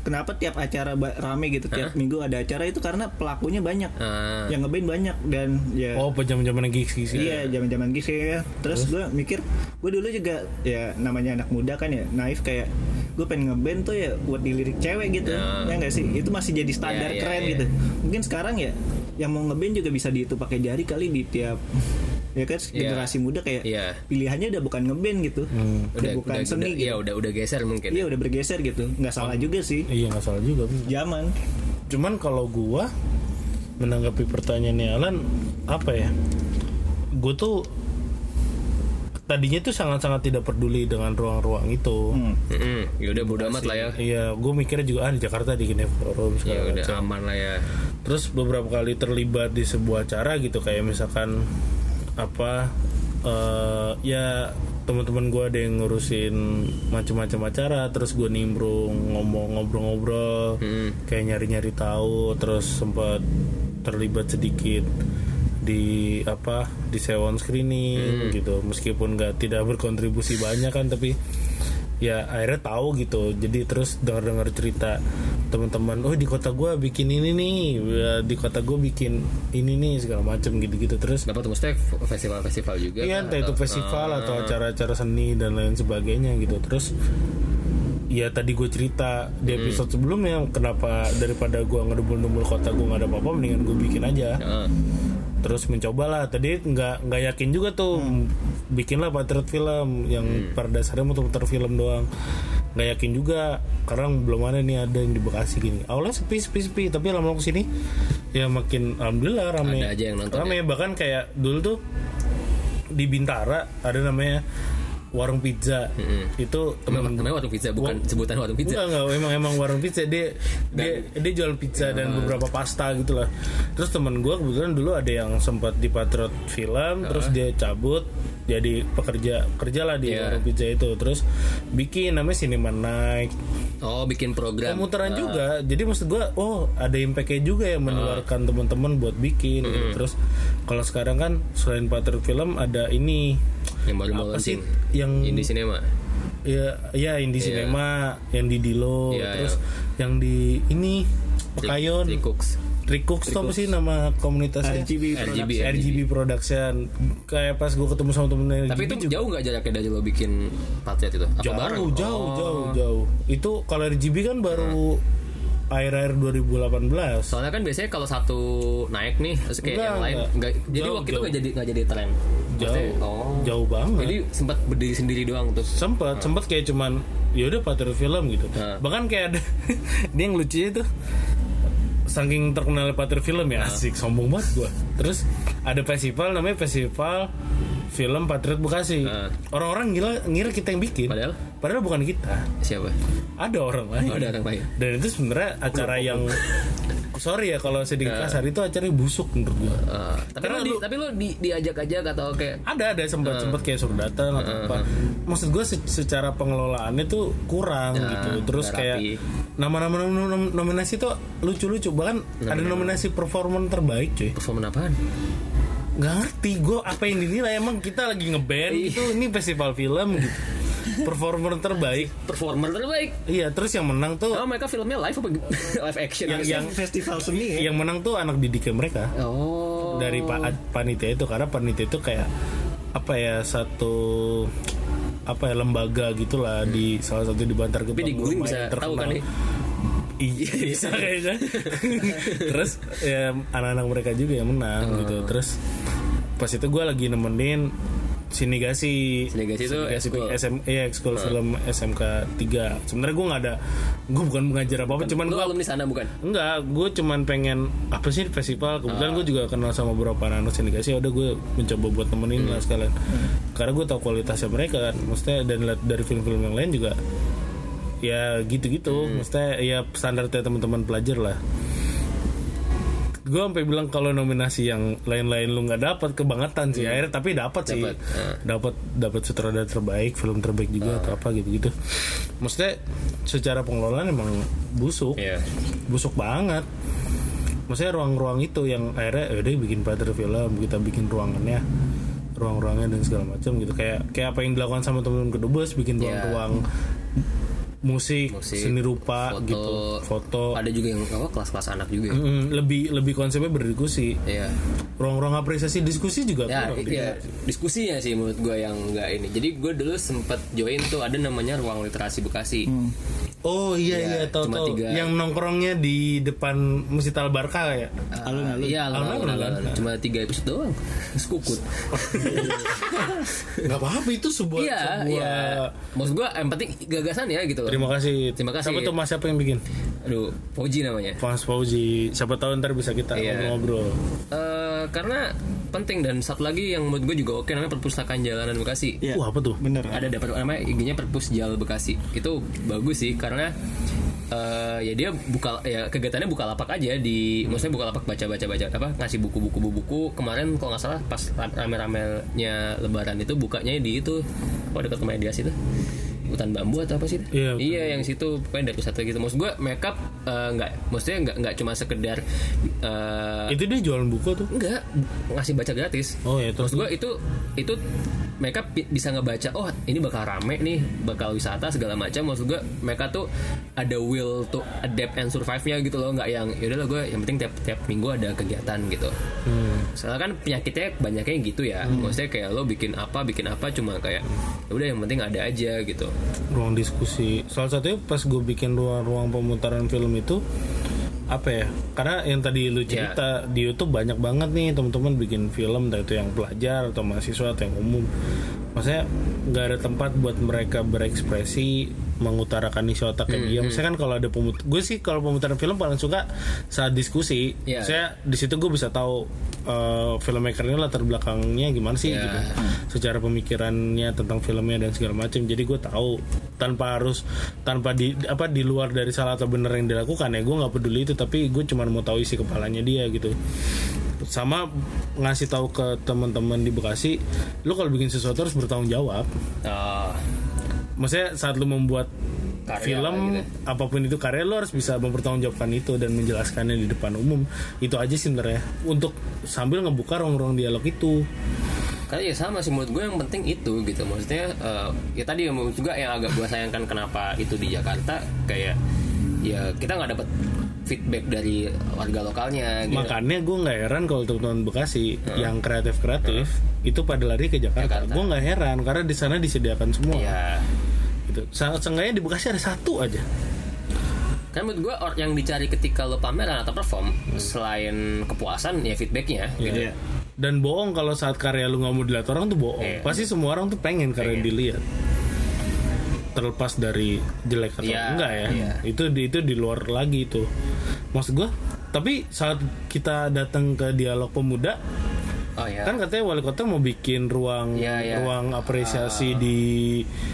Speaker 2: kenapa tiap acara rame gitu tiap minggu ada acara itu karena pelakunya banyak
Speaker 1: Ah.
Speaker 2: yang ngeband banyak dan ya
Speaker 3: oh jam jaman gigs gigs
Speaker 2: Iya, zaman-zaman gitu ya. Terus gue mikir, gue dulu juga ya namanya anak muda kan ya, naif kayak gue pengen ngeband tuh ya buat dilirik cewek gitu.
Speaker 1: Ya.
Speaker 2: Ya nggak sih? Itu masih jadi standar
Speaker 1: Ya, ya,
Speaker 2: keren
Speaker 1: ya.
Speaker 2: gitu. Mungkin sekarang ya yang mau ngeband juga bisa dihitung pakai jari kali di tiap ya kan generasi muda kayak
Speaker 1: Iya.
Speaker 2: pilihannya udah bukan ngeband gitu. Udah, bukan seni
Speaker 1: udah,
Speaker 2: gitu.
Speaker 1: iya udah udah geser mungkin
Speaker 2: Iya udah bergeser gitu. Nggak salah juga sih.
Speaker 3: iya nggak salah juga
Speaker 2: Zaman.
Speaker 3: cuman kalau gua menanggapi pertanyaannya Alan apa ya gue tuh tadinya tuh sangat-sangat tidak peduli dengan ruang-ruang itu
Speaker 2: Hmm.
Speaker 1: Mm-mm. ya udah bodo amat lah ya
Speaker 3: Iya, gue mikirnya juga ah di Jakarta di Gine Forum
Speaker 1: ya udah
Speaker 3: macam.
Speaker 1: aman lah ya
Speaker 3: Terus beberapa kali terlibat di sebuah acara gitu kayak misalkan apa eh ya teman-teman gue ada yang ngurusin macam-macam acara terus gue nimbrung ngomong ngobrol-ngobrol
Speaker 1: Hmm.
Speaker 3: kayak nyari-nyari tahu terus sempat terlibat sedikit di apa di sewon screening gitu meskipun nggak tidak berkontribusi banyak kan tapi ya akhirnya tahu gitu jadi terus dengar-dengar cerita teman-teman oh di kota gue bikin ini nih ya, di kota gue bikin ini nih segala macam gitu-gitu terus
Speaker 1: dapat maksudnya festival-festival juga
Speaker 3: Iya, entah itu festival
Speaker 1: Ah.
Speaker 3: atau acara-acara seni dan lain sebagainya gitu. Terus ya tadi gue cerita di
Speaker 1: Hmm.
Speaker 3: episode sebelumnya kenapa daripada gue ngedumul-dumul kota gue nggak ada apa-apa mendingan gue bikin aja.
Speaker 1: Ah.
Speaker 3: Terus mencoba lah. Tadi nggak nggak yakin juga tuh bikinlah patriot film yang pada dasarnya muter-muter film doang. Nggak yakin juga karena belum ada nih ada yang di Bekasi gini. Awalnya sepi sepi sepi tapi lama-lama ke sini ya makin alhamdulillah rame.
Speaker 1: Ada aja yang nonton ya?
Speaker 3: Bahkan kayak dulu tuh di Bintara ada namanya warung pizza. Itu teman
Speaker 1: Namanya warung pizza bukan sebutan warung pizza.
Speaker 3: Enggak enggak emang emang warung pizza. Dia dia dia jual pizza dan beberapa pasta gitu lah. Terus temen gue kebetulan dulu ada yang sempat di Patriot Film terus dia cabut jadi pekerja kerja lah di
Speaker 1: Iya.
Speaker 3: warung pizza itu. Terus bikin namanya Cinema Night.
Speaker 1: Oh bikin program.
Speaker 3: Pemutaran juga. Jadi maksud gue oh ada impact-nya juga yang menularkan teman-teman buat bikin gitu. terus kalau sekarang kan selain Patriot Film ada ini.
Speaker 1: Yang baru
Speaker 3: apa sih? yang
Speaker 1: Indie Cinema?
Speaker 3: Ya ya yang di cinema. Yang di Dilo
Speaker 1: Iya,
Speaker 3: terus yang di ini Pekayon.
Speaker 1: Three Cooks
Speaker 3: Tricooks itu apa sih nama komunitasnya?
Speaker 2: RGB
Speaker 1: RGB
Speaker 3: RGB Production. Kayak pas gue ketemu sama temen RGB
Speaker 1: tapi itu
Speaker 3: juga.
Speaker 1: jauh nggak jaraknya dari lo bikin Patriot itu? Apa
Speaker 3: jauh
Speaker 1: bareng?
Speaker 3: jauh
Speaker 1: Oh.
Speaker 3: jauh jauh. Itu kalau RGB kan baru akhir-akhir 2018
Speaker 1: soalnya kan biasanya kalau satu naik nih terus kayak
Speaker 3: Enggak,
Speaker 1: yang lain
Speaker 3: enggak.
Speaker 1: nggak jadi
Speaker 3: Jauh,
Speaker 1: waktu itu
Speaker 3: jauh.
Speaker 1: nggak jadi nggak jadi tren.
Speaker 3: Jauh.
Speaker 1: Oh.
Speaker 3: Jauh banget.
Speaker 1: Jadi sempat berdiri sendiri doang tuh.
Speaker 3: Sempet sempet kayak cuman ya udah film gitu.
Speaker 1: Nah.
Speaker 3: bahkan kayak ada dia yang lucunya itu saking terkenal patriot film ya. Asik sombong banget gua. Terus ada festival namanya festival film patriot bekasi.
Speaker 1: Nah.
Speaker 3: orang-orang gila ngira kita yang bikin.
Speaker 1: Padahal?
Speaker 3: padahal bukan kita.
Speaker 1: Siapa?
Speaker 3: Ada orang lain.
Speaker 1: Oh, ada orang lain.
Speaker 3: dan itu sebenarnya acara yang sorry ya kalau sedikit
Speaker 1: Nah.
Speaker 3: kasar itu acaranya busuk menurut gua.
Speaker 1: Eh, tapi
Speaker 3: Karena
Speaker 1: lo di,
Speaker 3: lu-
Speaker 1: tapi lo di, diajak-ajak atau kayak
Speaker 3: ada ada sempat sempat kayak suruh datang atau apa. maksud gue secara pengelolaannya tuh kurang
Speaker 1: Ya,
Speaker 3: gitu. Terus kayak nama-nama nom- nom- nominasi tuh lucu-lucu. Bahkan ada nominasi performan terbaik cuy.
Speaker 1: Performan apaan
Speaker 3: nggak ngerti gue apa yang dinilai emang kita lagi ngeband
Speaker 1: Iya.
Speaker 3: gitu ini festival film gitu. Performer terbaik.
Speaker 1: Performer terbaik.
Speaker 3: Iya terus yang menang tuh
Speaker 1: oh mereka filmnya live apa live action
Speaker 3: Yang- yang
Speaker 2: festival seni ya?
Speaker 3: yang menang tuh anak didiknya mereka.
Speaker 1: Oh.
Speaker 3: Dari pa- panitia itu karena panitia itu kayak apa ya satu apa ya lembaga gitulah di salah satu di Bantar
Speaker 1: tapi di
Speaker 3: Gebang
Speaker 1: bisa tahu kan nih
Speaker 3: Iya bisa kayaknya. Terus ya anak-anak mereka juga yang menang
Speaker 1: Oh.
Speaker 3: gitu. Terus pas itu gue lagi nemenin Sinigasi
Speaker 1: Sinigasi itu ekskul.
Speaker 3: SM, iya, ekskul film SMK 3 Sebenarnya gue nggak ada Gue bukan mengajar apa-apa Cuman gue
Speaker 1: alumni sana bukan?
Speaker 3: Enggak, gue cuman pengen apa sih festival. Kebetulan gue juga kenal sama beberapa anak sindikasi. Udah gue mencoba buat temenin lah sekalian. Karena gue tahu kualitasnya mereka kan. Maksudnya dan dari film-film yang lain juga ya gitu-gitu. Maksudnya ya standarnya teman-teman pelajar lah. Gue sampai bilang kalau nominasi yang lain-lain lu nggak dapat kebangetan sih akhirnya tapi dapat sih
Speaker 1: Dapat, ah.
Speaker 3: dapat sutradara terbaik film terbaik juga atau apa gitu-gitu maksudnya secara pengelolaan emang busuk
Speaker 1: Iya.
Speaker 3: busuk banget maksudnya ruang-ruang itu yang akhirnya udah bikin partner film kita bikin ruangannya ruang-ruangnya dan segala macam gitu kayak kayak apa yang dilakukan sama teman-teman kedubes bikin
Speaker 1: Iya.
Speaker 3: ruang-ruang musik,
Speaker 1: Musik,
Speaker 3: seni rupa
Speaker 1: foto.
Speaker 3: gitu foto
Speaker 1: Ada juga yang apa kelas-kelas anak juga. ya?
Speaker 3: Mm, lebih lebih konsepnya berdiskusi
Speaker 1: Iya.
Speaker 3: ruang-ruang apresiasi diskusi juga
Speaker 1: Ya,
Speaker 3: kurang
Speaker 1: iya, diskusinya sih menurut gue yang nggak ini. Jadi gue dulu sempet join tuh ada namanya ruang literasi Bekasi.
Speaker 3: Oh iya
Speaker 1: Iya,
Speaker 3: iya tahu tahu
Speaker 1: tiga.
Speaker 3: yang nongkrongnya di depan Masjid Al Barkah ya
Speaker 2: Alun-alun.
Speaker 1: Iya,
Speaker 3: Alun-alun.
Speaker 1: Cuma tiga episode doang. Sekukut.
Speaker 3: nggak apa-apa itu sebuah
Speaker 1: Iya,
Speaker 3: sebuah
Speaker 1: iya. Maksud gue yang penting gagasan ya gitu loh.
Speaker 3: terima kasih
Speaker 1: Terima kasih.
Speaker 3: siapa tuh mas siapa yang bikin
Speaker 1: Aduh, Fauji namanya.
Speaker 3: Mas Fauzi siapa tahu ntar bisa kita
Speaker 1: Iya.
Speaker 3: ngobrol-ngobrol
Speaker 1: Eh, karena penting dan satu lagi yang menurut gue juga oke namanya perpustakaan jalanan Bekasi.
Speaker 2: Iya.
Speaker 3: Wah, apa tuh?
Speaker 2: Bener.
Speaker 1: ada dapat namanya IG-nya Perpus Jal Bekasi. Itu bagus sih karena eh, ya dia buka ya kegiatannya buka lapak aja di maksudnya buka lapak baca baca baca apa ngasih buku-buku buku kemarin kalau nggak salah pas rame-ramenya lebaran itu bukanya di itu apa dekat rumah Dias itu hutan bambu atau apa sih itu?
Speaker 3: Iya,
Speaker 1: iya yang situ pokoknya dari pusat gitu maksud gue makeup nggak maksudnya nggak nggak cuma sekedar eh,
Speaker 3: itu dia jualan buku tuh?
Speaker 1: Enggak ngasih baca gratis.
Speaker 3: Oh ya terus
Speaker 1: Maksud gue itu itu mereka bisa ngebaca oh ini bakal rame nih bakal wisata segala macam. Maksud gue mereka tuh ada will to adapt and survive nya gitu loh. Nggak yang yaudah lah gue yang penting tiap tiap minggu ada kegiatan gitu.
Speaker 3: Hmm.
Speaker 1: soalnya kan penyakitnya banyaknya gitu ya. Maksudnya kayak lo bikin apa bikin apa cuma kayak ya udah yang penting ada aja gitu
Speaker 3: ruang diskusi. Salah satunya pas gue bikin ruang-ruang pemutaran film itu apa ya karena yang tadi lu cerita di YouTube banyak banget nih teman-teman bikin film entah itu yang pelajar atau mahasiswa atau yang umum. Maksudnya nggak ada tempat buat mereka berekspresi mengutarakan isi otak kayak dia. maksudnya kan kalau ada pemut gue sih kalau pemutaran film paling suka saat diskusi.
Speaker 1: Iya.
Speaker 3: saya di situ gue bisa tahu eh, filmmaker ini latar belakangnya gimana sih
Speaker 1: Iya.
Speaker 3: gitu. Secara pemikirannya tentang filmnya dan segala macam. Jadi gue tahu tanpa harus tanpa di apa di luar dari salah atau benar yang dilakukan ya gue nggak peduli itu. Tapi gue cuma mau tahu isi kepalanya dia gitu. Sama ngasih tahu ke teman-teman di Bekasi lu kalau bikin sesuatu harus bertanggung jawab.
Speaker 1: Ah,
Speaker 3: maksudnya saat lu membuat
Speaker 1: Karya
Speaker 3: film
Speaker 1: gitu.
Speaker 3: apa pun itu karya lu harus bisa mempertanggungjawabkan itu dan menjelaskannya di depan umum. Itu aja sih sebenarnya. Untuk sambil ngebuka ruang-ruang dialog itu.
Speaker 1: Karena ya sama sih menurut gue yang penting itu gitu. Maksudnya eh, ya tadi juga yang agak gue sayangkan kenapa itu di Jakarta kayak ya kita nggak dapat feedback dari warga lokalnya gitu.
Speaker 3: Makanya gue nggak heran kalau teman-teman Bekasi yang kreatif-kreatif itu pada lari ke Jakarta.
Speaker 1: Jakarta.
Speaker 3: Gue nggak heran karena di sana disediakan semua.
Speaker 1: ya
Speaker 3: Gitu. Sangat seenggaknya di Bekasi ada satu aja.
Speaker 1: kan menurut gue or- yang dicari ketika lo pameran atau perform selain kepuasan ya feedbacknya gitu.
Speaker 2: Iya.
Speaker 3: Dan bohong kalau saat karya lu nggak mau dilihat orang tuh bohong.
Speaker 1: Iya.
Speaker 3: Pasti semua orang tuh pengen karya dilihat. Terlepas dari jelek atau
Speaker 1: Iya,
Speaker 3: enggak ya.
Speaker 1: iya.
Speaker 3: Itu di itu di luar lagi itu. Maksud gue, tapi saat kita datang ke dialog pemuda,
Speaker 1: oh ya
Speaker 3: kan katanya wali kota mau bikin ruang
Speaker 1: Iya, iya.
Speaker 3: ruang apresiasi di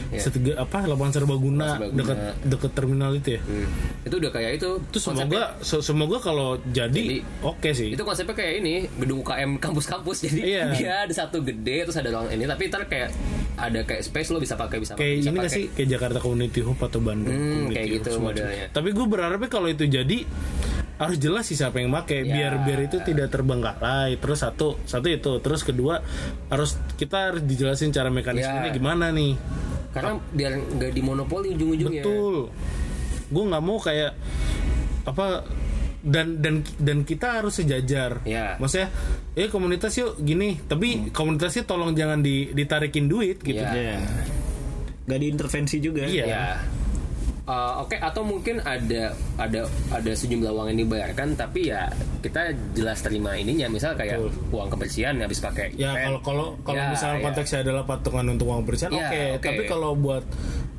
Speaker 1: Iya.
Speaker 3: setiga apa lapangan serbaguna
Speaker 1: Serbaguna.
Speaker 3: dekat dekat terminal itu ya.
Speaker 1: Hmm. itu udah kayak itu
Speaker 3: Itu semoga se- semoga kalau jadi,
Speaker 1: Jadi,
Speaker 3: oke sih.
Speaker 1: itu konsepnya kayak ini gedung UKM kampus-kampus jadi
Speaker 3: Iya.
Speaker 1: dia ada satu gede terus ada ruang ini tapi ntar kayak ada kayak space lo bisa pakai bisa
Speaker 3: kayak
Speaker 1: bisa
Speaker 3: ini
Speaker 1: pakai.
Speaker 3: sih kayak Jakarta Community Hub atau Bandung
Speaker 1: Hmm, kayak gitu modelnya.
Speaker 3: Tapi gue berharapnya kalau itu jadi harus jelas sih siapa yang make
Speaker 1: Ya.
Speaker 3: biar biar itu tidak terbengkalai. Terus satu satu itu, terus kedua harus kita harus dijelasin cara mekanismenya
Speaker 1: Ya.
Speaker 3: gimana nih.
Speaker 1: karena biar nggak dimonopoli ujung-ujungnya
Speaker 3: Betul. Gue nggak mau kayak apa dan dan dan kita harus sejajar.
Speaker 1: Ya.
Speaker 3: Maksudnya, eh komunitas yuk gini, tapi komunitasnya tolong jangan di, ditarikin duit gitu.
Speaker 1: Ya.
Speaker 2: Iya. Gak diintervensi juga.
Speaker 3: Iya.
Speaker 1: ya eh, oke atau mungkin ada ada ada sejumlah uang yang dibayarkan tapi ya kita jelas terima ininya misal kayak uang kebersihan habis pakai
Speaker 3: Ya kalau kalau kalau
Speaker 1: Ya,
Speaker 3: misalnya
Speaker 1: ya.
Speaker 3: konteksnya adalah patungan untuk uang bersihan,
Speaker 1: Ya,
Speaker 3: oke.
Speaker 1: oke.
Speaker 3: Tapi kalau buat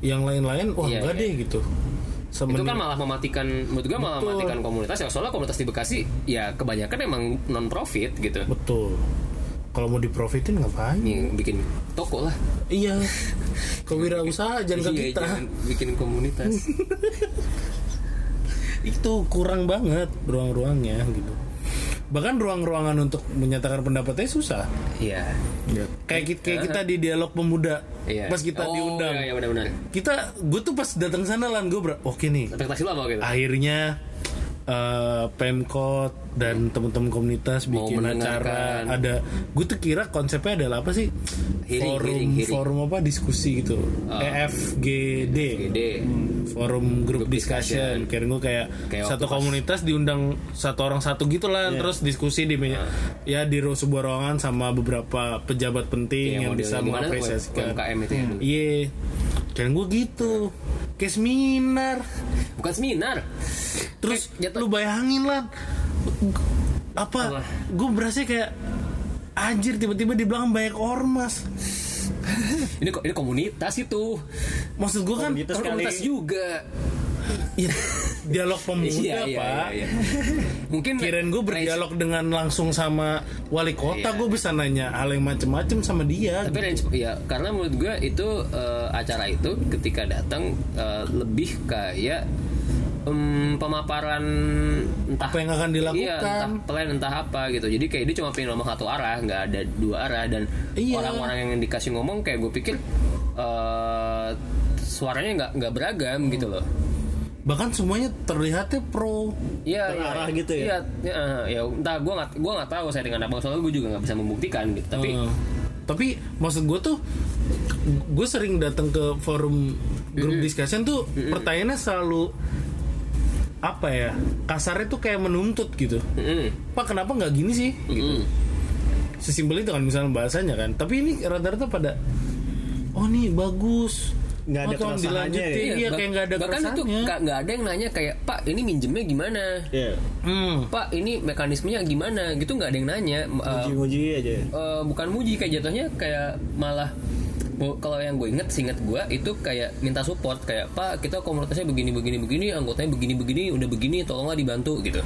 Speaker 3: yang lain-lain, wah
Speaker 1: Iya,
Speaker 3: enggak
Speaker 1: iya.
Speaker 3: deh gitu.
Speaker 1: itu
Speaker 3: Semenin-
Speaker 1: kan malah mematikan menurut gue malah
Speaker 3: Betul.
Speaker 1: mematikan komunitas ya soalnya komunitas di Bekasi ya kebanyakan emang non profit gitu
Speaker 3: betul. Kalau mau diprofitin ngapain?
Speaker 1: Nih, bikin toko lah
Speaker 3: Iya. Kewirausaha jangan ke
Speaker 1: Iya,
Speaker 3: kita.
Speaker 1: jangan bikin komunitas
Speaker 3: Itu kurang banget ruang-ruangnya gitu. Bahkan ruang-ruangan untuk menyatakan pendapatnya susah.
Speaker 1: iya
Speaker 3: Kayak kita, kayak kita di dialog pemuda.
Speaker 1: iya
Speaker 3: Pas kita
Speaker 1: oh,
Speaker 3: diundang.
Speaker 1: iya, iya benar-benar
Speaker 3: Kita gue tuh pas datang sana lan gue ber- oke nih.
Speaker 1: ekspektasi lo apa gitu
Speaker 3: akhirnya eh, Pemkot dan teman-teman komunitas
Speaker 1: Mau
Speaker 3: bikin
Speaker 1: mendengarkan.
Speaker 3: acara ada gue tuh kira konsepnya adalah apa sih?
Speaker 1: Hearing,
Speaker 3: forum
Speaker 1: hearing, hearing.
Speaker 3: forum apa? Diskusi gitu.
Speaker 1: Ah.
Speaker 3: EFGD
Speaker 1: gede
Speaker 3: forum group
Speaker 1: Group
Speaker 3: discussion.
Speaker 1: discussion.
Speaker 3: kira gue kayak,
Speaker 1: Kayak
Speaker 3: satu komunitas diundang satu orang satu gitu lah terus diskusi di
Speaker 1: Ah.
Speaker 3: ya di sebuah ruangan sama beberapa pejabat penting yang
Speaker 1: model
Speaker 3: bisa mengapresiasikan.
Speaker 1: UMKM itu ya?
Speaker 3: Iya dan gue gitu. Kayak seminar.
Speaker 1: Bukan seminar.
Speaker 3: Terus
Speaker 1: jatuh-
Speaker 3: lu bayangin lah. Apa?
Speaker 1: Apa?
Speaker 3: Gue berasa kayak anjir tiba-tiba di belakang banyak ormas.
Speaker 1: ini kok ini komunitas itu.
Speaker 3: Maksud gue kan
Speaker 2: Komunitas
Speaker 1: komunitas juga
Speaker 3: dialog pemuda
Speaker 1: iya, iya,
Speaker 3: pak.
Speaker 1: iya, iya. mungkin
Speaker 3: Kirain gue berdialog dengan langsung sama wali kota,
Speaker 1: Iya.
Speaker 3: gue bisa nanya hal yang macem-macem sama dia.
Speaker 1: tapi range ya karena menurut gue itu eh, acara itu ketika datang eh, lebih kayak em, pemaparan entah
Speaker 3: Apa yang akan dilakukan.
Speaker 1: iya, entah plan entah apa gitu jadi kayak dia cuma pengen ngomong satu arah nggak ada dua arah dan
Speaker 3: Iya.
Speaker 1: orang-orang yang dikasih ngomong kayak gue pikir eh, suaranya nggak nggak beragam gitu loh
Speaker 3: Bahkan semuanya terlihatnya pro.
Speaker 1: Iya,
Speaker 2: Terarah
Speaker 1: iya,
Speaker 2: gitu ya?
Speaker 1: Iya, ya, ya entah gue nggak gue nggak tahu saya dengan apa soalnya gue juga nggak bisa membuktikan gitu. Tapi
Speaker 3: Eh, tapi maksud gue tuh gue sering datang ke forum grup discussion tuh pertanyaannya selalu apa ya? Kasarnya tuh kayak menuntut gitu.
Speaker 1: Mm,
Speaker 3: pak kenapa nggak gini sih?
Speaker 1: Mm,
Speaker 3: sesimpel itu kan misalnya bahasanya kan. Tapi ini rata-rata pada oh nih bagus
Speaker 2: Nggak ada
Speaker 3: Oh, dilanjutin.
Speaker 2: ya?
Speaker 3: iya
Speaker 1: bah-
Speaker 3: kayak nggak ada
Speaker 1: bahkan itu nggak ada yang nanya kayak Pak ini minjemnya gimana
Speaker 2: Iya.
Speaker 3: hmm.
Speaker 1: Pak ini mekanismenya gimana gitu nggak ada yang nanya Eh,
Speaker 2: Muji-muji aja.
Speaker 1: eh, bukan muji kayak jatuhnya kayak malah kalau yang gue inget seinget gue itu kayak minta support kayak Pak kita komunitasnya begini begini begini anggotanya begini begini udah begini tolonglah dibantu gitu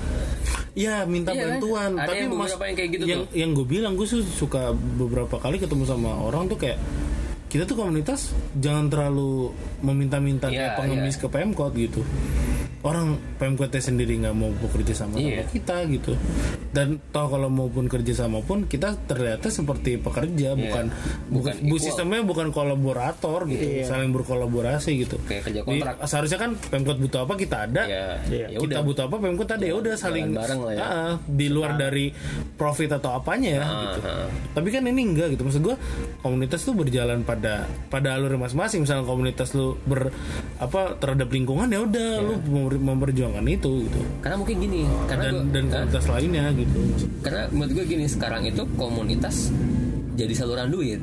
Speaker 3: Ya minta
Speaker 1: Iya kan?
Speaker 3: bantuan
Speaker 1: Ada
Speaker 3: Tapi
Speaker 1: yang
Speaker 3: mas,
Speaker 1: beberapa yang kayak gitu
Speaker 3: yang,
Speaker 1: tuh.
Speaker 3: yang gue bilang Gue su- suka beberapa kali ketemu sama orang tuh kayak Kita tuh komunitas Jangan terlalu meminta-minta Kayak pengemis ke Pemkot gitu Orang Pemkotnya sendiri nggak mau bekerja sama
Speaker 1: Iya.
Speaker 3: sama kita gitu Dan toh kalau maupun kerja sama pun Kita ternyata seperti pekerja Bukan
Speaker 1: Iya. Bukan
Speaker 3: bukan bu
Speaker 1: equal.
Speaker 3: sistemnya bukan kolaborator gitu Saling berkolaborasi gitu
Speaker 1: Kayak kerja
Speaker 3: Di-
Speaker 1: kontrak.
Speaker 3: Seharusnya kan Pemkot butuh apa kita ada
Speaker 1: ya
Speaker 2: Iya.
Speaker 1: ya
Speaker 3: kita
Speaker 1: udah
Speaker 3: butuh apa Pemkot ada ya udah saling
Speaker 1: bareng lah ya.
Speaker 3: Ah, di luar dari profit atau apanya ya
Speaker 1: Ah,
Speaker 3: gitu.
Speaker 1: ah.
Speaker 3: Tapi kan ini enggak gitu. Maksud gua komunitas tuh berjalan pada pada alur masing-masing. Misalnya komunitas lu ber apa terhadap lingkungan ya udah lu memper- memperjuangkan itu gitu.
Speaker 1: karena mungkin gini karena
Speaker 3: Dan
Speaker 1: gua-
Speaker 3: dan komunitas lainnya gitu.
Speaker 1: karena menurut gue gini sekarang itu komunitas jadi saluran duit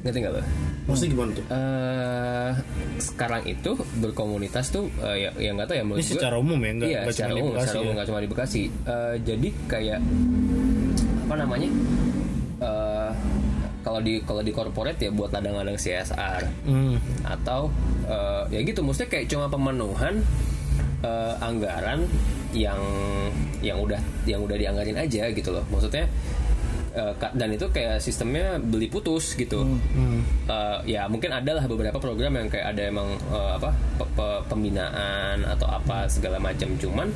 Speaker 1: ngerti nggak lo?
Speaker 3: Maksudnya gimana tuh?
Speaker 1: Eh, sekarang itu berkomunitas tuh eh, ya ya nggak tahu ya menurut
Speaker 3: Ini
Speaker 1: gue
Speaker 3: secara umum ya, nggak
Speaker 1: iya secara umum
Speaker 3: Bekasi
Speaker 1: secara umum
Speaker 3: ya.
Speaker 1: nggak cuma di Bekasi Eh, jadi kayak apa namanya Eh, kalau di kalau di corporate ya buat ladang-ladang CSR
Speaker 3: Hmm.
Speaker 1: atau eh, ya gitu maksudnya kayak cuma pemenuhan eh, anggaran yang yang udah yang udah dianggarin aja gitu loh maksudnya eh, dan itu kayak sistemnya beli putus gitu
Speaker 3: Hmm.
Speaker 1: Eh, ya mungkin ada lah beberapa program yang kayak ada emang eh, apa pe- pe- pembinaan atau apa segala macam cuman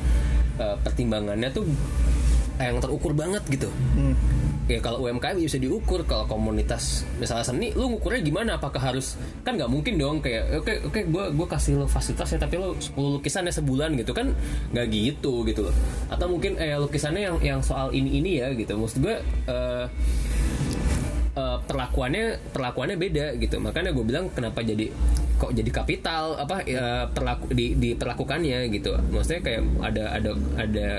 Speaker 1: eh, pertimbangannya tuh yang terukur banget gitu
Speaker 2: Hmm.
Speaker 1: Ya kalau UMKM bisa diukur kalau komunitas misalnya seni lu ngukurnya gimana? Apakah harus kan nggak mungkin dong kayak oke oke gue gue kasih lo fasilitasnya tapi lo 10 lukisannya sebulan gitu kan nggak gitu gitu loh. Atau mungkin eh lukisannya yang yang soal ini ini ya gitu. Maksud gue eh, eh, perlakuannya perlakuannya beda gitu. Makanya gue bilang kenapa jadi kok jadi kapital apa ya, perlaku di diperlakukannya gitu. Maksudnya kayak ada ada ada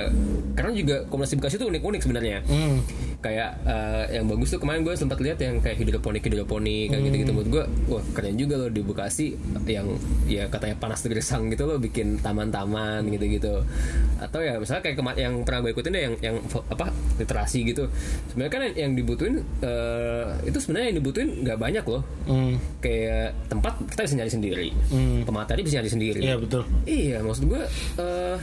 Speaker 1: karena juga Bekasi itu unik unik sebenarnya.
Speaker 3: Hmm.
Speaker 1: Kayak eh, yang bagus tuh kemarin gue sempat lihat yang kayak hidroponik hidroponik kayak gitu gitu menurut gue wah keren juga loh di Bekasi yang ya katanya panas gersang gitu loh bikin taman-taman gitu gitu atau ya misalnya kayak kema- yang pernah gue ikutin deh yang yang apa literasi gitu. Sebenarnya kan yang, dibutuhin eh, itu sebenarnya yang dibutuhin nggak banyak loh.
Speaker 3: Hmm.
Speaker 1: kayak tempat kita bisa nyari sendiri. Pemateri bisa nyari sendiri.
Speaker 3: Iya betul.
Speaker 1: Iya, maksud gue eh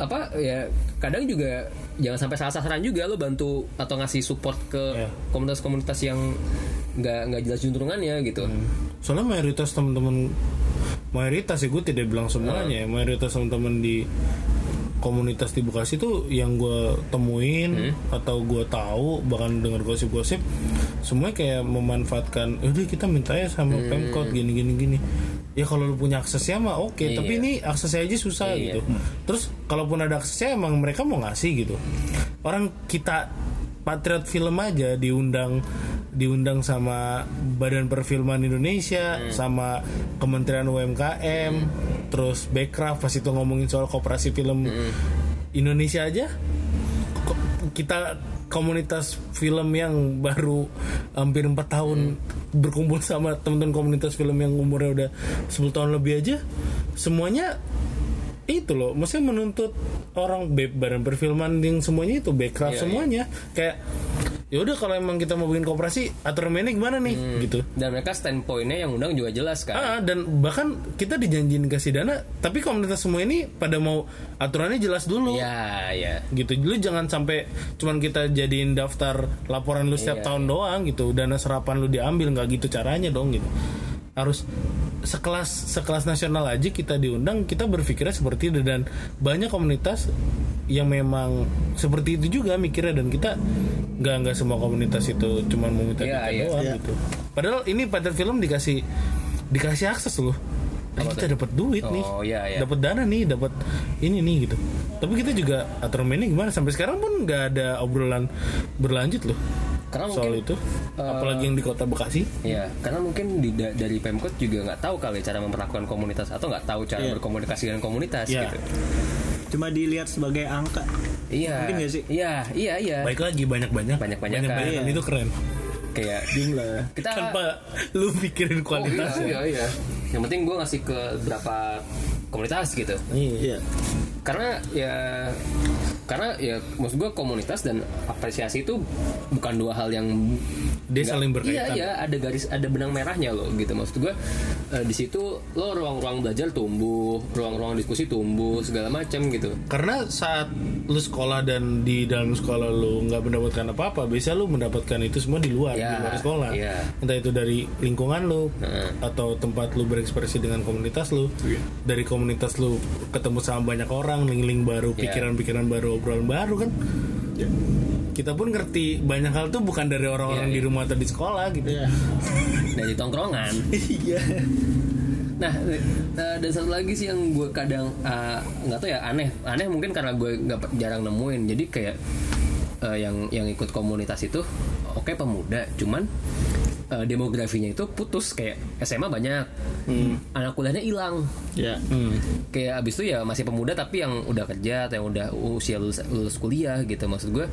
Speaker 1: apa ya kadang juga jangan sampai salah sasaran juga lo bantu atau ngasih support ke
Speaker 3: Iya.
Speaker 1: komunitas-komunitas yang nggak nggak jelas juntrungannya gitu.
Speaker 3: Soalnya mayoritas teman-teman mayoritas ya gue tidak bilang semuanya ya. Mayoritas teman-teman di komunitas di Bekasi tuh yang gue temuin atau gue tahu bahkan dengar gosip-gosip semuanya kayak memanfaatkan udah kita minta ya sama pemkot gini gini gini ya kalau lu punya aksesnya mah oke
Speaker 1: Iya.
Speaker 3: tapi ini aksesnya aja susah
Speaker 1: Iya.
Speaker 3: gitu. Terus kalaupun ada aksesnya emang mereka mau ngasih gitu. Orang kita Patriot Film aja diundang diundang sama Badan Perfilman Indonesia sama Kementerian UMKM terus Bekraf pas itu ngomongin soal koperasi film Indonesia aja kita komunitas film yang baru hampir empat tahun berkumpul sama teman-teman komunitas film yang umurnya udah 10 tahun lebih aja semuanya itu loh. Maksudnya menuntut orang badan perfilman yang semuanya itu backcraft
Speaker 1: Iya,
Speaker 3: semuanya. Kayak ya udah kalau emang kita mau bikin koperasi aturan mainnya gimana nih? Gitu.
Speaker 1: Dan mereka standpointnya yang undang juga jelas kan.
Speaker 3: Ah, dan bahkan kita dijanjiin kasih dana tapi komunitas semua ini pada mau aturannya jelas dulu.
Speaker 1: Ya, ya.
Speaker 3: gitu. Lu jangan sampai cuman kita jadiin daftar laporan lu setiap
Speaker 1: Iya,
Speaker 3: tahun doang gitu. Dana serapan lu diambil nggak gitu caranya dong gitu harus sekelas sekelas nasional aja kita diundang kita berpikirnya seperti itu. Dan banyak komunitas yang memang seperti itu juga mikirnya. Dan kita nggak nggak semua komunitas itu cuman mau minta
Speaker 1: Iya,
Speaker 3: kita
Speaker 1: iya.
Speaker 3: doang
Speaker 2: Iya.
Speaker 3: gitu. Padahal ini pada film dikasih dikasih akses loh. Eh, kita dapat duit nih.
Speaker 1: Oh, iya, iya.
Speaker 3: dapat dana nih dapat ini nih gitu. Tapi kita juga aturan mainnya gimana? Sampai sekarang pun nggak ada obrolan berlanjut loh
Speaker 1: Karena
Speaker 3: soal
Speaker 1: mungkin
Speaker 3: itu apalagi yang di kota Bekasi
Speaker 1: Ya, karena mungkin di, da- dari Pemkot juga nggak tahu kali cara memperlakukan komunitas atau nggak tahu cara
Speaker 2: Iya.
Speaker 1: berkomunikasi dengan komunitas
Speaker 3: Iya.
Speaker 1: gitu.
Speaker 2: Cuma dilihat sebagai angka.
Speaker 1: Iya.
Speaker 2: Mungkin nggak sih?
Speaker 1: Iya, iya, iya.
Speaker 3: baik lagi banyak banyak
Speaker 1: Banyak-banyakan.
Speaker 3: banyak
Speaker 2: Iya.
Speaker 3: itu keren
Speaker 1: Kayak
Speaker 2: Jumlah.
Speaker 1: kita
Speaker 3: tanpa lu pikirin
Speaker 1: Oh,
Speaker 3: kualitas
Speaker 1: iya, iya, iya. Yang penting gue ngasih ke berapa komunitas gitu.
Speaker 3: Iya.
Speaker 2: Iya.
Speaker 1: Karena ya karena ya maksud gue komunitas dan apresiasi itu bukan dua hal yang
Speaker 3: dia saling
Speaker 1: Iya
Speaker 3: berkaitan
Speaker 1: iya ada garis ada benang merahnya loh gitu maksud gue eh, di situ lo ruang-ruang belajar tumbuh ruang-ruang diskusi tumbuh segala macam gitu
Speaker 3: karena saat lu sekolah dan di dalam sekolah lu nggak mendapatkan apa-apa biasa lu mendapatkan itu semua di luar
Speaker 1: Ya,
Speaker 3: di luar sekolah
Speaker 1: iya.
Speaker 3: entah itu dari lingkungan lu
Speaker 1: Heeh.
Speaker 3: atau tempat lu berekspresi dengan komunitas lu dari komunitas lu ketemu sama banyak orang link-link baru
Speaker 1: Iya.
Speaker 3: pikiran-pikiran baru obrolan baru kan kita pun ngerti banyak hal tuh bukan dari orang-orang
Speaker 1: Iya,
Speaker 3: di
Speaker 1: iya.
Speaker 3: rumah atau di sekolah gitu
Speaker 2: Iya.
Speaker 1: dari tongkrongan
Speaker 2: Iya.
Speaker 1: Nah, eh, dan satu lagi sih yang gue kadang eh, nggak tahu ya aneh, aneh mungkin karena gue nggak jarang nemuin. Jadi kayak eh, yang yang ikut komunitas itu oke pemuda, cuman eh, demografinya itu putus kayak SMA banyak, anak kuliahnya hilang.
Speaker 2: Ya.
Speaker 3: Hmm.
Speaker 1: Kayak abis itu ya masih pemuda tapi yang udah kerja atau yang udah usia lulus, lulus kuliah gitu maksud gue.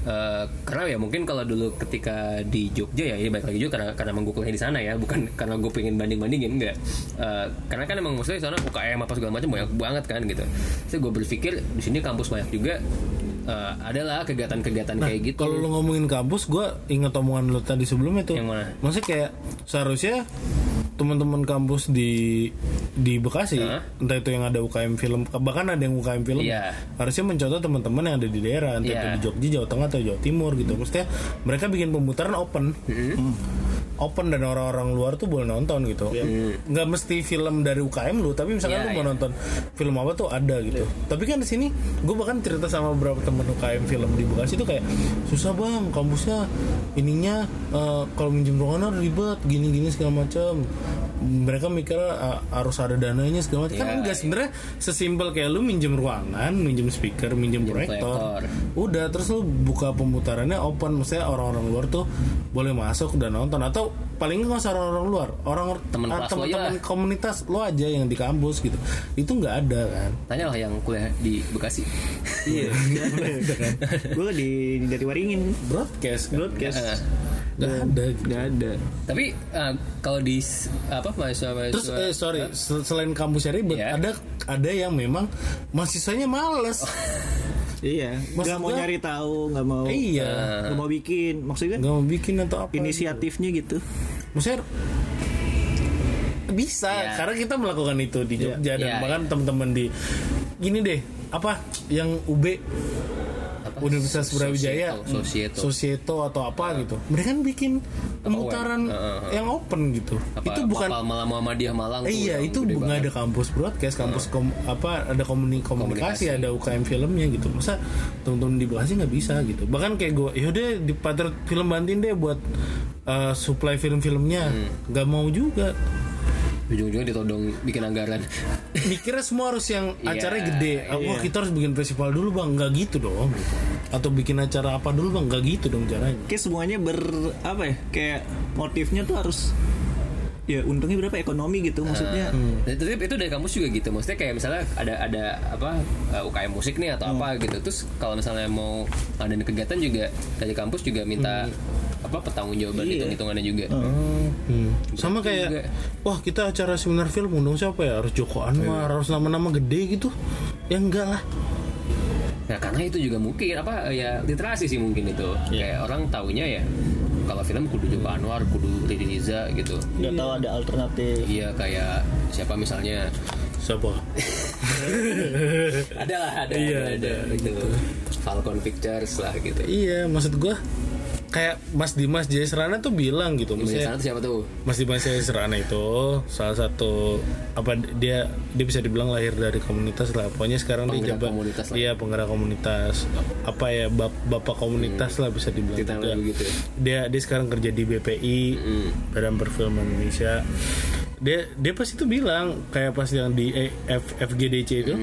Speaker 1: eh, karena ya mungkin kalau dulu ketika di Jogja ya ini baik lagi juga karena karena kuliah di sana ya bukan karena gue pengen banding bandingin enggak. Eh, karena kan emang maksudnya di sana UKM apa segala macam banyak banget kan gitu. Jadi gue berpikir di sini kampus banyak juga eh, adalah kegiatan-kegiatan kayak gitu.
Speaker 3: Kalau lu ngomongin kampus, gue inget omongan lu tadi sebelumnya tuh.
Speaker 1: Yang mana?
Speaker 3: Maksudnya kayak seharusnya teman-teman kampus di di Bekasi,
Speaker 1: Hah?
Speaker 3: entah itu yang ada UKM film, bahkan ada yang UKM film,
Speaker 1: Iya.
Speaker 3: harusnya mencontoh teman-teman yang ada di daerah, entah
Speaker 1: Iya.
Speaker 3: itu di Jogja, Jawa Tengah atau Jawa Timur gitu. Maksudnya mereka bikin pemutaran open.
Speaker 1: Mm-hmm.
Speaker 3: Open dan orang-orang luar tuh boleh nonton gitu. Nggak mesti film dari UKM lu, tapi misalnya
Speaker 1: Iya,
Speaker 3: lu mau
Speaker 1: iya.
Speaker 3: nonton film apa tuh ada gitu. Tapi kan di sini gue bahkan cerita sama beberapa temen UKM film di Bekasi tuh kayak susah bang kampusnya ininya eh, kalau minjem ruangan ribet gini-gini segala macam. Mereka mikir uh, harus ada dananya segala macam kan
Speaker 1: Iya,
Speaker 3: enggak sebenarnya sesimpel kayak lu minjem ruangan minjem speaker minjem proyektor
Speaker 1: proyektor.
Speaker 3: udah terus lu buka pemutarannya open maksudnya orang-orang luar tuh boleh masuk dan nonton atau paling nggak usah orang-orang luar orang
Speaker 1: Temen
Speaker 3: ah,
Speaker 1: kelas lo aja
Speaker 3: teman-teman
Speaker 1: lah.
Speaker 3: komunitas lo aja yang di kampus gitu itu nggak ada kan
Speaker 1: Tanya lah yang kuliah di Bekasi.
Speaker 2: Iya. gue di dari Waringin.
Speaker 3: broadcast kan
Speaker 2: Broadcast.
Speaker 3: Nggak ada gitu.
Speaker 2: Gak ada.
Speaker 1: Tapi eh, kalau di apa mahasiswa mahasiswa
Speaker 3: Terus eh, sorry, sel- selain kampusnya ribet,
Speaker 1: Iya.
Speaker 3: ada ada yang memang mahasiswanya males.
Speaker 2: Iya.
Speaker 3: Maksud
Speaker 2: Gak mau nyari tahu, gak mau.
Speaker 3: iya,
Speaker 2: Gak mau bikin. Maksudnya
Speaker 3: nggak mau bikin atau apa?
Speaker 2: inisiatifnya gitu.
Speaker 3: Maksudnya bisa
Speaker 1: Iya.
Speaker 3: karena kita melakukan itu di Jogja dan
Speaker 1: Iya,
Speaker 3: bahkan teman-teman di gini deh apa yang UB
Speaker 1: apa?
Speaker 3: Universitas Brawijaya
Speaker 1: Sosieto, Sosieto.
Speaker 3: Sosieto atau apa gitu mereka kan bikin pemutaran?
Speaker 1: Heeh, heeh.
Speaker 3: yang open gitu
Speaker 1: Apa,
Speaker 3: itu bukan
Speaker 1: Malang Muhammadiyah Malang
Speaker 3: Eh, iya itu nggak ada kampus broadcast kampus kom- apa ada komuni- komunikasi,
Speaker 1: Komunikasi.
Speaker 3: ada UKM filmnya gitu masa teman-teman di Bekasi nggak bisa gitu bahkan kayak gue yaudah di Patriot film bantuin deh buat uh, supply film-filmnya
Speaker 1: Hmm.
Speaker 3: nggak mau juga
Speaker 1: ujung-ujungnya ditodong bikin anggaran.
Speaker 3: Mikirnya semua harus yang
Speaker 1: Iya,
Speaker 3: acaranya gede. Ah, wah kita harus bikin festival dulu bang. Nggak gitu dong. Atau bikin acara apa dulu bang? Nggak gitu dong caranya.
Speaker 2: Kayak semuanya ber apa ya? Kayak motifnya tuh harus ya untungnya berapa? Ekonomi gitu maksudnya.
Speaker 1: Dan itu, itu dari kampus juga gitu. Maksudnya kayak misalnya ada ada apa uh, UKM musik nih atau apa gitu. Terus kalau misalnya mau ada kegiatan juga dari kampus juga minta apa pertanggungjawaban
Speaker 2: Iya.
Speaker 1: hitung hitungannya juga
Speaker 3: Hmm. Sama kayak,
Speaker 1: juga.
Speaker 3: wah kita acara seminar film undang siapa ya? Harus Joko Anwar,
Speaker 1: Iya.
Speaker 3: harus nama-nama gede gitu. Ya enggak lah.
Speaker 1: Nah karena itu juga mungkin apa ya literasi sih mungkin itu kayak orang taunya ya kalau film kudu Joko Anwar kudu Riri Riza gitu
Speaker 2: Nggak tahu ada alternatif.
Speaker 1: iya kayak siapa misalnya
Speaker 3: Siapa?
Speaker 1: ada lah ada
Speaker 3: Iya,
Speaker 1: ada, ada, gitu Falcon Pictures lah gitu
Speaker 3: iya, maksud gua kayak Mas Dimas Jayasrana tuh bilang gitu,
Speaker 1: sana tuh siapa tuh
Speaker 3: Mas Dimas Jayasrana itu salah satu apa dia dia bisa dibilang lahir dari komunitas lah. Pokoknya sekarang dia
Speaker 1: Penggerak
Speaker 3: jabat
Speaker 1: komunitas lah.
Speaker 3: iya penggerak komunitas apa ya bap- bapak komunitas lah bisa dibilang juga.
Speaker 1: lagu gitu ya.
Speaker 3: Dia dia sekarang kerja di BPI Badan Perfilman Indonesia. Dia dia pas itu bilang kayak pas yang di eh, F, FGDC itu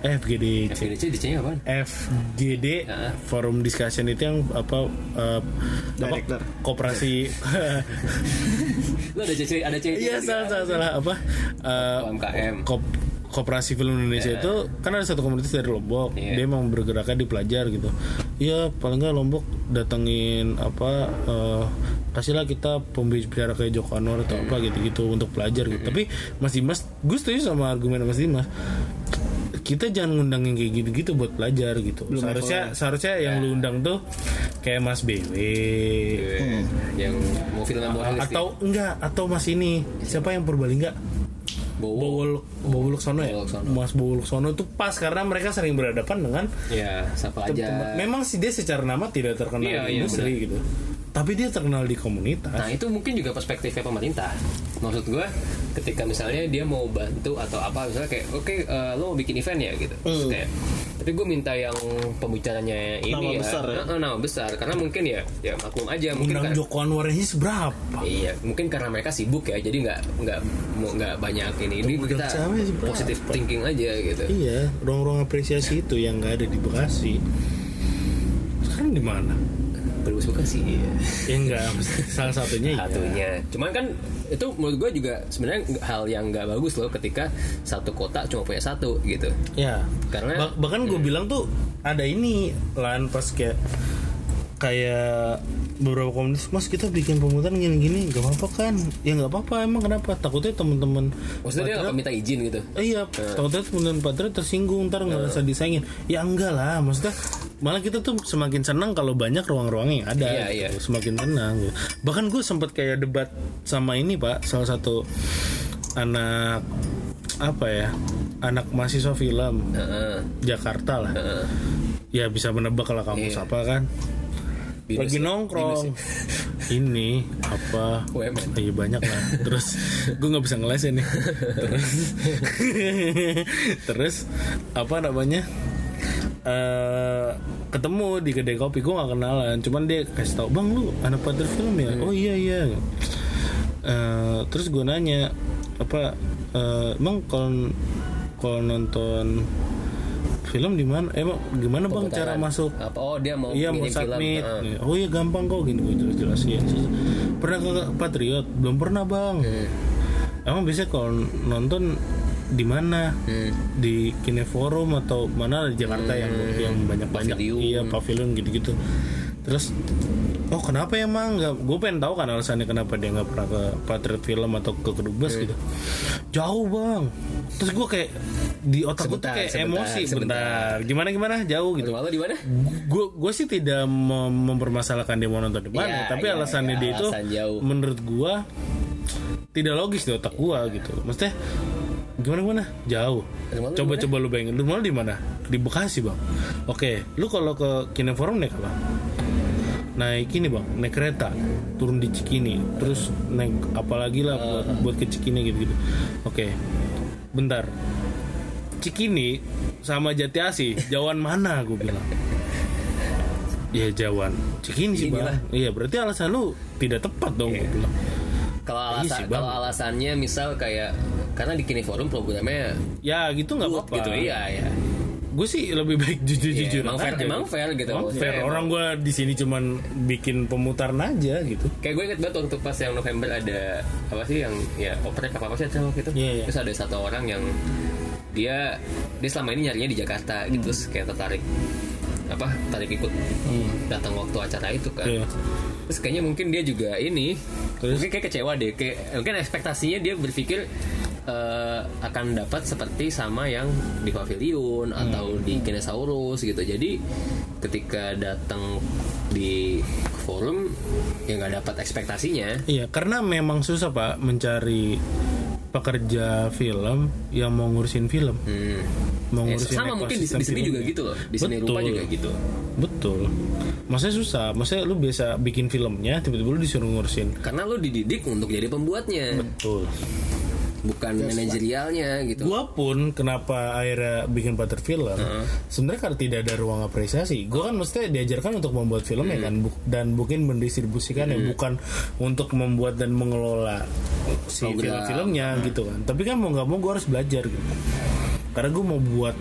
Speaker 3: eh, FGDC
Speaker 1: FGDC DC-nya apaan?
Speaker 3: FGD
Speaker 1: Ya.
Speaker 3: forum discussion itu yang apa apa
Speaker 2: Director.
Speaker 3: koperasi
Speaker 1: Lu ada CC ada CC
Speaker 3: iya salah salah salah apa eh,
Speaker 1: UMKM.
Speaker 3: kop- koperasi film Indonesia itu kan ada satu komunitas dari Lombok.
Speaker 1: Iya.
Speaker 3: dia emang bergeraknya di pelajar gitu. Iya paling nggak Lombok datengin apa eh, kasihlah kita pembicara kayak Joko Anwar atau apa gitu gitu untuk pelajar gitu. Tapi Mas Dimas gue setuju sama argumen Mas Dimas. Kita jangan ngundang yang kayak gitu-gitu buat pelajar gitu. Seharusnya seharusnya yang lu undang tuh kayak Mas BW
Speaker 1: yang mau film yang moralis
Speaker 3: atau enggak atau Mas ini. Siapa yang Purbalingga
Speaker 1: Bowo
Speaker 3: Bowo Luksono ya
Speaker 1: Luksono.
Speaker 3: Mas Bowo Luksono itu pas karena mereka sering berhadapan dengan
Speaker 1: ya siapa aja
Speaker 3: memang sih dia secara nama tidak terkenal
Speaker 1: Iya,
Speaker 3: di
Speaker 1: iya,
Speaker 3: industri gitu tapi dia terkenal di komunitas
Speaker 1: Nah itu mungkin juga perspektifnya pemerintah. Maksud gue, ketika misalnya dia mau bantu atau apa, misalnya kayak, oke, eh, lo mau bikin event ya gitu. Terus
Speaker 3: Hmm.
Speaker 1: kayak, tapi gue minta yang pembicaranya ini
Speaker 2: Nama
Speaker 1: ya,
Speaker 2: besar ya?
Speaker 1: Eh, nama besar, karena mungkin ya, ya maklum aja, mungkin
Speaker 3: undang
Speaker 1: karena,
Speaker 3: Joko Anwar ini seberapa
Speaker 1: iya, mungkin karena mereka sibuk ya, jadi nggak nggak mau nggak banyak ini. Ini kita positive thinking aja gitu.
Speaker 3: iya ruang-ruang apresiasi itu yang nggak ada di Bekasi sekarang di mana
Speaker 1: Bagus Bekasi. Iya.
Speaker 3: ya enggak salah satunya iya
Speaker 1: satunya. Cuman kan itu menurut gue juga sebenarnya hal yang nggak bagus loh ketika satu kota cuma punya satu gitu.
Speaker 3: Ya,
Speaker 1: Karena-
Speaker 3: Bah- bahkan gue bilang tuh ada ini lahan pas kayak kayak beberapa komunitas mas kita bikin pemutaran gini-gini nggak apa-apa kan ya nggak apa-apa emang kenapa takutnya teman-teman
Speaker 1: Maksudnya dia nggak minta izin gitu.
Speaker 3: Eh, iya, takutnya teman-teman Patriot tersinggung ntar nggak bisa disayangin. Ya enggak lah, maksudnya malah kita tuh semakin senang kalau banyak ruang-ruang yang ada.
Speaker 1: Iya,
Speaker 3: gitu. Semakin tenang. gitu. Bahkan gue sempat kayak debat sama ini pak, salah satu anak apa ya, anak mahasiswa film
Speaker 1: Heeh.
Speaker 3: Jakarta lah.
Speaker 1: Heeh.
Speaker 3: Ya bisa menebak lah kampus
Speaker 1: Iya.
Speaker 3: apa kan.
Speaker 1: Binus
Speaker 3: Lagi nongkrong. Ini apa?
Speaker 1: UMN.
Speaker 3: Iya banyak lah. Terus gue nggak bisa ngeles nih. Terus terus apa namanya? eh ketemu di kedai kopi gue gak kenalan cuman dia kasih tau bang lu anak pader film ya oh iya iya Eh, terus gue nanya apa eh, emang kalau kalau nonton film di mana emang gimana bang cara masuk
Speaker 1: apa oh dia mau
Speaker 3: Iya mau
Speaker 1: ngirim film
Speaker 3: submit.
Speaker 1: Heeh.
Speaker 3: Oh iya gampang kok gini gue jelas jelasin. Pernah ke Patriot? Belum pernah bang.
Speaker 1: Hmm.
Speaker 3: Emang biasanya kalau nonton di mana?
Speaker 1: Hmm.
Speaker 3: Di Kineforum atau mana di Jakarta yang yang banyak banyak
Speaker 1: Pavilion.
Speaker 3: iya pavilion gitu-gitu. Terus oh kenapa emang nggak? Gue pengen tahu kan alasannya kenapa dia nggak pernah ke Patriot Film atau ke Kedubes gitu. Jauh bang. Terus gue kayak di otak gue tuh kayak
Speaker 1: sebentar,
Speaker 3: emosi
Speaker 1: sebentar.
Speaker 3: bentar. Gimana gimana jauh gitu
Speaker 1: lo di mana
Speaker 3: gue gue sih tidak mem- mempermasalahkan dia mau nonton di mana
Speaker 1: Iya,
Speaker 3: tapi
Speaker 1: iya,
Speaker 3: alasannya
Speaker 1: iya,
Speaker 3: dia itu
Speaker 1: alasan jauh.
Speaker 3: menurut gue tidak logis di otak gue gitu maksudnya gimana gimana jauh
Speaker 1: Rumah
Speaker 3: coba coba lu bayangin rumah lu di mana di Bekasi bang oke lu kalau ke Kineforum naik apa naik ini bang. Naik kereta. Turun di Cikini. Terus naik apalagi lah buat buat ke Cikini gitu gitu oke. Bentar. Cikini sama Jati Asih jauhan mana? Gue bilang. Ya jauhan Cikini sih bang. Iya berarti alasan lu tidak tepat dong gue bilang.
Speaker 1: Kalau
Speaker 3: Iya
Speaker 1: alasan
Speaker 3: Bang.
Speaker 1: kalau alasannya misal kayak karena di Kini Forum programnya
Speaker 3: ya gitu nggak apa-apa.
Speaker 1: gitu. Iya ya
Speaker 3: gue sih lebih baik jujur
Speaker 1: Iya,
Speaker 3: jujur
Speaker 1: emang fair emang fair gitu.
Speaker 3: Emang
Speaker 1: maksudnya
Speaker 3: fair.
Speaker 1: emang-
Speaker 3: orang gue di sini cuman bikin pemutaran aja gitu.
Speaker 1: Kayak gue inget banget waktu pas yang November ada apa sih yang ya oprek apa apa sih waktu itu
Speaker 3: Iya, iya.
Speaker 1: terus ada satu orang yang dia dia selama ini nyarinya di Jakarta gitu.
Speaker 3: Hmm.
Speaker 1: terus kayak tertarik apa tarik ikut datang waktu acara itu kan.
Speaker 3: Iya.
Speaker 1: terus kayaknya mungkin dia juga ini
Speaker 3: Terus?
Speaker 1: mungkin kayak kecewa deh. Kayak mungkin ekspektasinya dia berpikir eh, akan dapat seperti sama yang di pavilion
Speaker 3: Hmm.
Speaker 1: atau di Kinesaurus gitu jadi ketika datang di forum ya nggak dapat ekspektasinya
Speaker 3: Iya, karena memang susah pak mencari pekerja film yang mau ngurusin film,
Speaker 1: Hmm.
Speaker 3: mau
Speaker 1: Eh,
Speaker 3: ngurusin
Speaker 1: sama mungkin di, di sini juga gitu loh di sini rupa juga gitu
Speaker 3: Betul. Maksudnya susah. Maksudnya lu biasa bikin filmnya, tiba-tiba lu disuruh ngurusin.
Speaker 1: karena lo dididik untuk jadi pembuatnya
Speaker 3: Betul.
Speaker 1: Bukan manajerialnya gitu.
Speaker 3: Gua pun kenapa akhirnya bikin pater film, sebenarnya karena tidak ada ruang apresiasi. Gua kan mesti diajarkan untuk membuat film ya kan, Bu- dan bukan mendistribusikan ya, bukan untuk membuat dan mengelola si film-filmnya gitu kan. Tapi kan mau nggak mau gue harus belajar gitu. Karena gue mau buat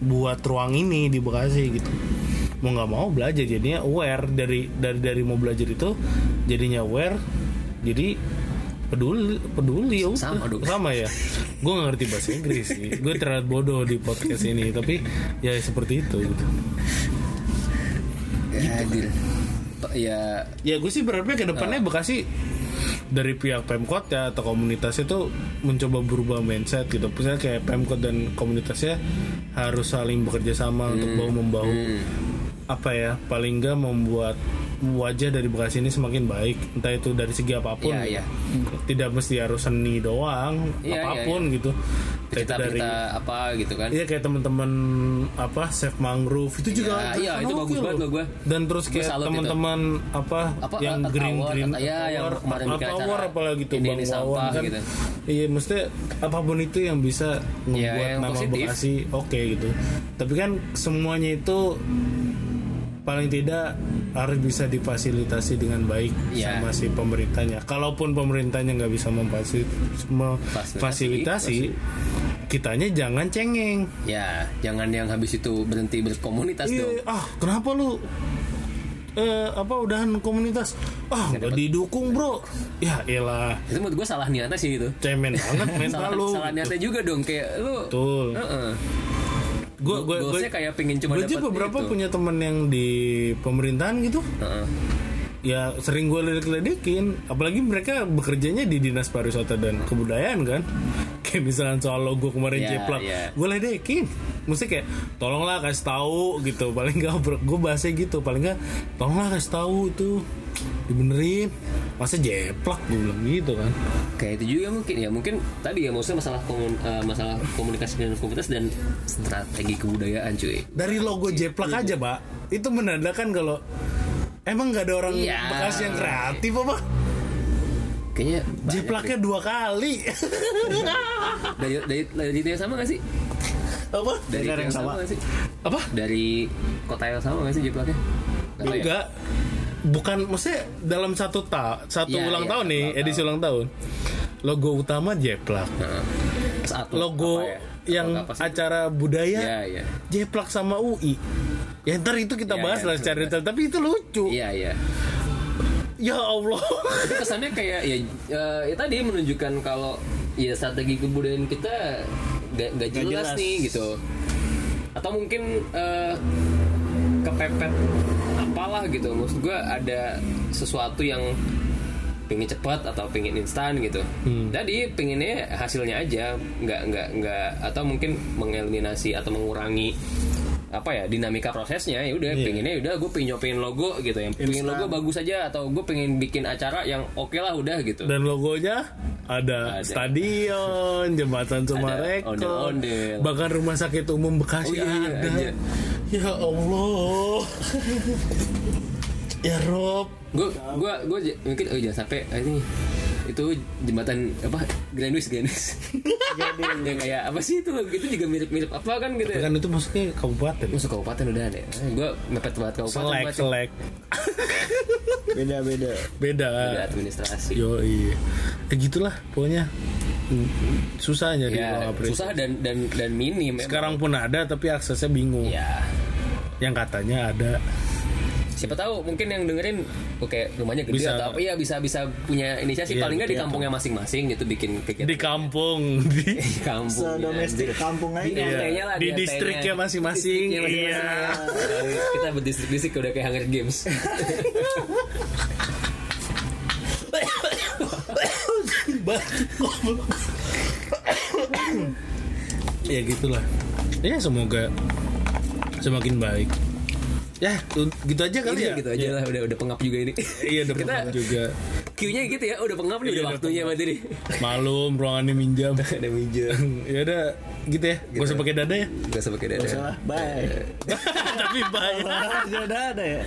Speaker 3: buat ruang ini di Bekasi gitu. Mau nggak mau belajar jadinya aware. Dari dari dari mau belajar itu jadinya aware. Jadi peduli peduli ya.
Speaker 1: Sama dong.
Speaker 3: sama ya. Gue gak ngerti bahasa Inggris sih. Gue terlalu bodoh di podcast ini tapi ya seperti itu gitu.
Speaker 1: Ya, Adil. ya.
Speaker 3: Ya gue sih berharapnya ke depannya Bekasi dari pihak Pemkot ya atau komunitasnya tuh mencoba berubah mindset gitu. Misalnya kayak Pemkot dan komunitasnya harus saling bekerja sama untuk bahu membahu. apa ya paling enggak membuat wajah dari Bekasi ini semakin baik entah itu dari segi apa pun
Speaker 1: Iya, iya.
Speaker 3: tidak mesti harus seni doang
Speaker 1: Iya,
Speaker 3: apa pun gitu Entah itu
Speaker 1: cerita
Speaker 3: dari
Speaker 1: apa gitu kan
Speaker 3: Iya kayak teman-teman apa Chef Mangrove itu juga
Speaker 1: Iya, iya, itu bagus banget
Speaker 3: loh.
Speaker 1: gua.
Speaker 3: Dan terus kayak teman-teman apa,
Speaker 1: Apa,
Speaker 3: yang
Speaker 1: Earth
Speaker 3: green
Speaker 1: Hour,
Speaker 3: green
Speaker 1: ya, yang kemarin acara
Speaker 3: Hour apalagi tuh
Speaker 1: ini-
Speaker 3: Bang
Speaker 1: ini
Speaker 3: Wawan
Speaker 1: sampah
Speaker 3: kan.
Speaker 1: gitu.
Speaker 3: Iya mesti apa pun itu yang bisa membuat
Speaker 1: yang
Speaker 3: nama
Speaker 1: positif.
Speaker 3: Bekasi oke gitu. Tapi kan semuanya itu paling tidak harus bisa difasilitasi dengan baik
Speaker 1: Iya.
Speaker 3: sama si pemerintahnya. Kalaupun pemerintahnya nggak bisa memfasilitasi, kitanya jangan cengeng.
Speaker 1: ya jangan yang habis itu berhenti berkomunitas dong
Speaker 3: Iya, ah kenapa lu eh apa udahan komunitas? Ah nggak didukung bro. Ya elah,
Speaker 1: itu menurut gue salah niatnya sih itu
Speaker 3: cemen banget mental
Speaker 1: salah,
Speaker 3: lu.
Speaker 1: salah niatnya juga dong kayak lu
Speaker 3: Betul.
Speaker 1: Heeh.
Speaker 3: Gue gue
Speaker 1: Goalsnya kayak pengen cuma
Speaker 3: gue aja beberapa
Speaker 1: itu.
Speaker 3: punya temen yang di pemerintahan gitu.
Speaker 1: Heeh.
Speaker 3: Ya sering gue ledek-ledekin Apalagi mereka bekerjanya di Dinas Pariwisata dan Kebudayaan kan Kayak misalnya soal logo kemarin
Speaker 1: Iya,
Speaker 3: jeplak
Speaker 1: iya.
Speaker 3: Gue ledekin Mesti kayak Tolonglah kasih tahu gitu Paling gak Gue bahasnya gitu Paling gak Tolonglah kasih tahu itu Dibenerin Masa jeplak Gue bilang gitu kan
Speaker 1: kayak itu juga mungkin ya mungkin tadi ya maksudnya masalah komun, eh, masalah komunikasi dengan komunitas dan strategi kebudayaan cuy
Speaker 3: Dari logo jeplak aja pak Itu menandakan kalau Emang gak ada orang
Speaker 1: Iya.
Speaker 3: Bekasi yang kreatif apa?
Speaker 1: kayaknya
Speaker 3: Jeplaknya dua kali
Speaker 1: dari dari dari itu yang sama gak sih
Speaker 3: Apa?
Speaker 1: dari
Speaker 2: Daerah yang
Speaker 1: sama
Speaker 2: sama.
Speaker 1: gak sih
Speaker 3: Apa?
Speaker 1: dari kota yang sama gak sih jeplaknya Nggak tahu ya?
Speaker 3: Bukan maksudnya dalam satu ta satu
Speaker 1: Iya,
Speaker 3: ulang
Speaker 1: iya,
Speaker 3: tahun nih,
Speaker 1: ulang
Speaker 3: edisi ulang tahun. logo utama jeplak.
Speaker 1: Nah, saat
Speaker 3: logo
Speaker 1: ya?
Speaker 3: yang acara budaya
Speaker 1: ya ya
Speaker 3: jeplak sama UI ya ntar itu kita
Speaker 1: Ya,
Speaker 3: bahas
Speaker 1: ya,
Speaker 3: lah secara detail tapi itu lucu.
Speaker 1: Iya iya.
Speaker 3: Ya Allah.
Speaker 1: Tapi kesannya kayak ya, eh, ya tadi menunjukkan kalau ya strategi kebudayaan kita gak, gak jelas,
Speaker 2: jelas.
Speaker 1: nih gitu. Atau mungkin eh, kepepet apalah gitu. Maksud gue ada sesuatu yang pengen cepat atau pengen instan gitu. Jadi pengennya hasilnya aja. Nggak nggak nggak. Atau mungkin mengeliminasi atau mengurangi apa ya dinamika prosesnya. Ya udah pengennya udah gue pengen nyobain logo gitu. Yang pengen logo bagus aja atau gue pengen bikin acara yang oke lah udah gitu.
Speaker 3: Dan logonya ada,
Speaker 1: Ada.
Speaker 3: stadion jembatan Sumarekon bahkan rumah sakit umum Bekasi
Speaker 1: Oh, iya, iya,
Speaker 3: ada.
Speaker 1: iya.
Speaker 3: Ya Allah. Ya Rob.
Speaker 1: Gue gue gue mungkin oh jangan sampai ah, ini itu jembatan apa Grand Wis Grand Wis yang kayak apa sih itu? Itu juga mirip-mirip apa kan gitu
Speaker 3: Tapi
Speaker 1: ya
Speaker 3: kan itu maksudnya kabupaten.
Speaker 1: Masuk kabupaten udah deh gue mepet banget kabupaten
Speaker 3: selek
Speaker 1: banget.
Speaker 3: selek.
Speaker 2: Beda beda.
Speaker 3: Beda.
Speaker 1: Ada administrasi.
Speaker 3: Yo iya ya gitulah pokoknya susah nyari
Speaker 1: ya susah dan dan dan minim emang.
Speaker 3: sekarang pun ada tapi aksesnya bingung
Speaker 1: ya
Speaker 3: yang katanya ada
Speaker 1: siapa tahu mungkin yang dengerin oke rumahnya gede
Speaker 3: Bisa.
Speaker 1: atau apa iya bisa bisa punya inisiasi
Speaker 3: Iya,
Speaker 1: paling nggak di
Speaker 3: iya.
Speaker 1: kampungnya masing-masing gitu bikin kegiatan
Speaker 3: di kampung di
Speaker 1: di kampung
Speaker 2: sedomestik kampung
Speaker 1: Di
Speaker 2: aja
Speaker 1: RT-nya lah,
Speaker 3: Di
Speaker 1: RT-nya.
Speaker 3: distriknya masing-masing,
Speaker 1: Distriknya masing-masing.
Speaker 3: iya.
Speaker 1: kita berdistrik-distrik udah kayak Hunger Games
Speaker 3: ya gitulah. Ya semoga semakin baik. Ya tu- gitu aja kali
Speaker 1: Ini
Speaker 3: ya.
Speaker 1: gitu aja lah. Udah udah pengap juga ini.
Speaker 3: Iya udah
Speaker 1: kita
Speaker 3: pernah juga.
Speaker 1: Q-nya gitu ya. Udah pengap nih
Speaker 3: Iya,
Speaker 1: udah
Speaker 3: udah
Speaker 1: waktunya berarti nih.
Speaker 3: Malum ruangannya minjam.
Speaker 1: Ada minjem
Speaker 3: ya udah gitu ya. Gak usah pakai dada ya?
Speaker 1: Gak usah pakai dada.
Speaker 2: Salah bye.
Speaker 3: Tapi bayar
Speaker 2: Gak ada ada ya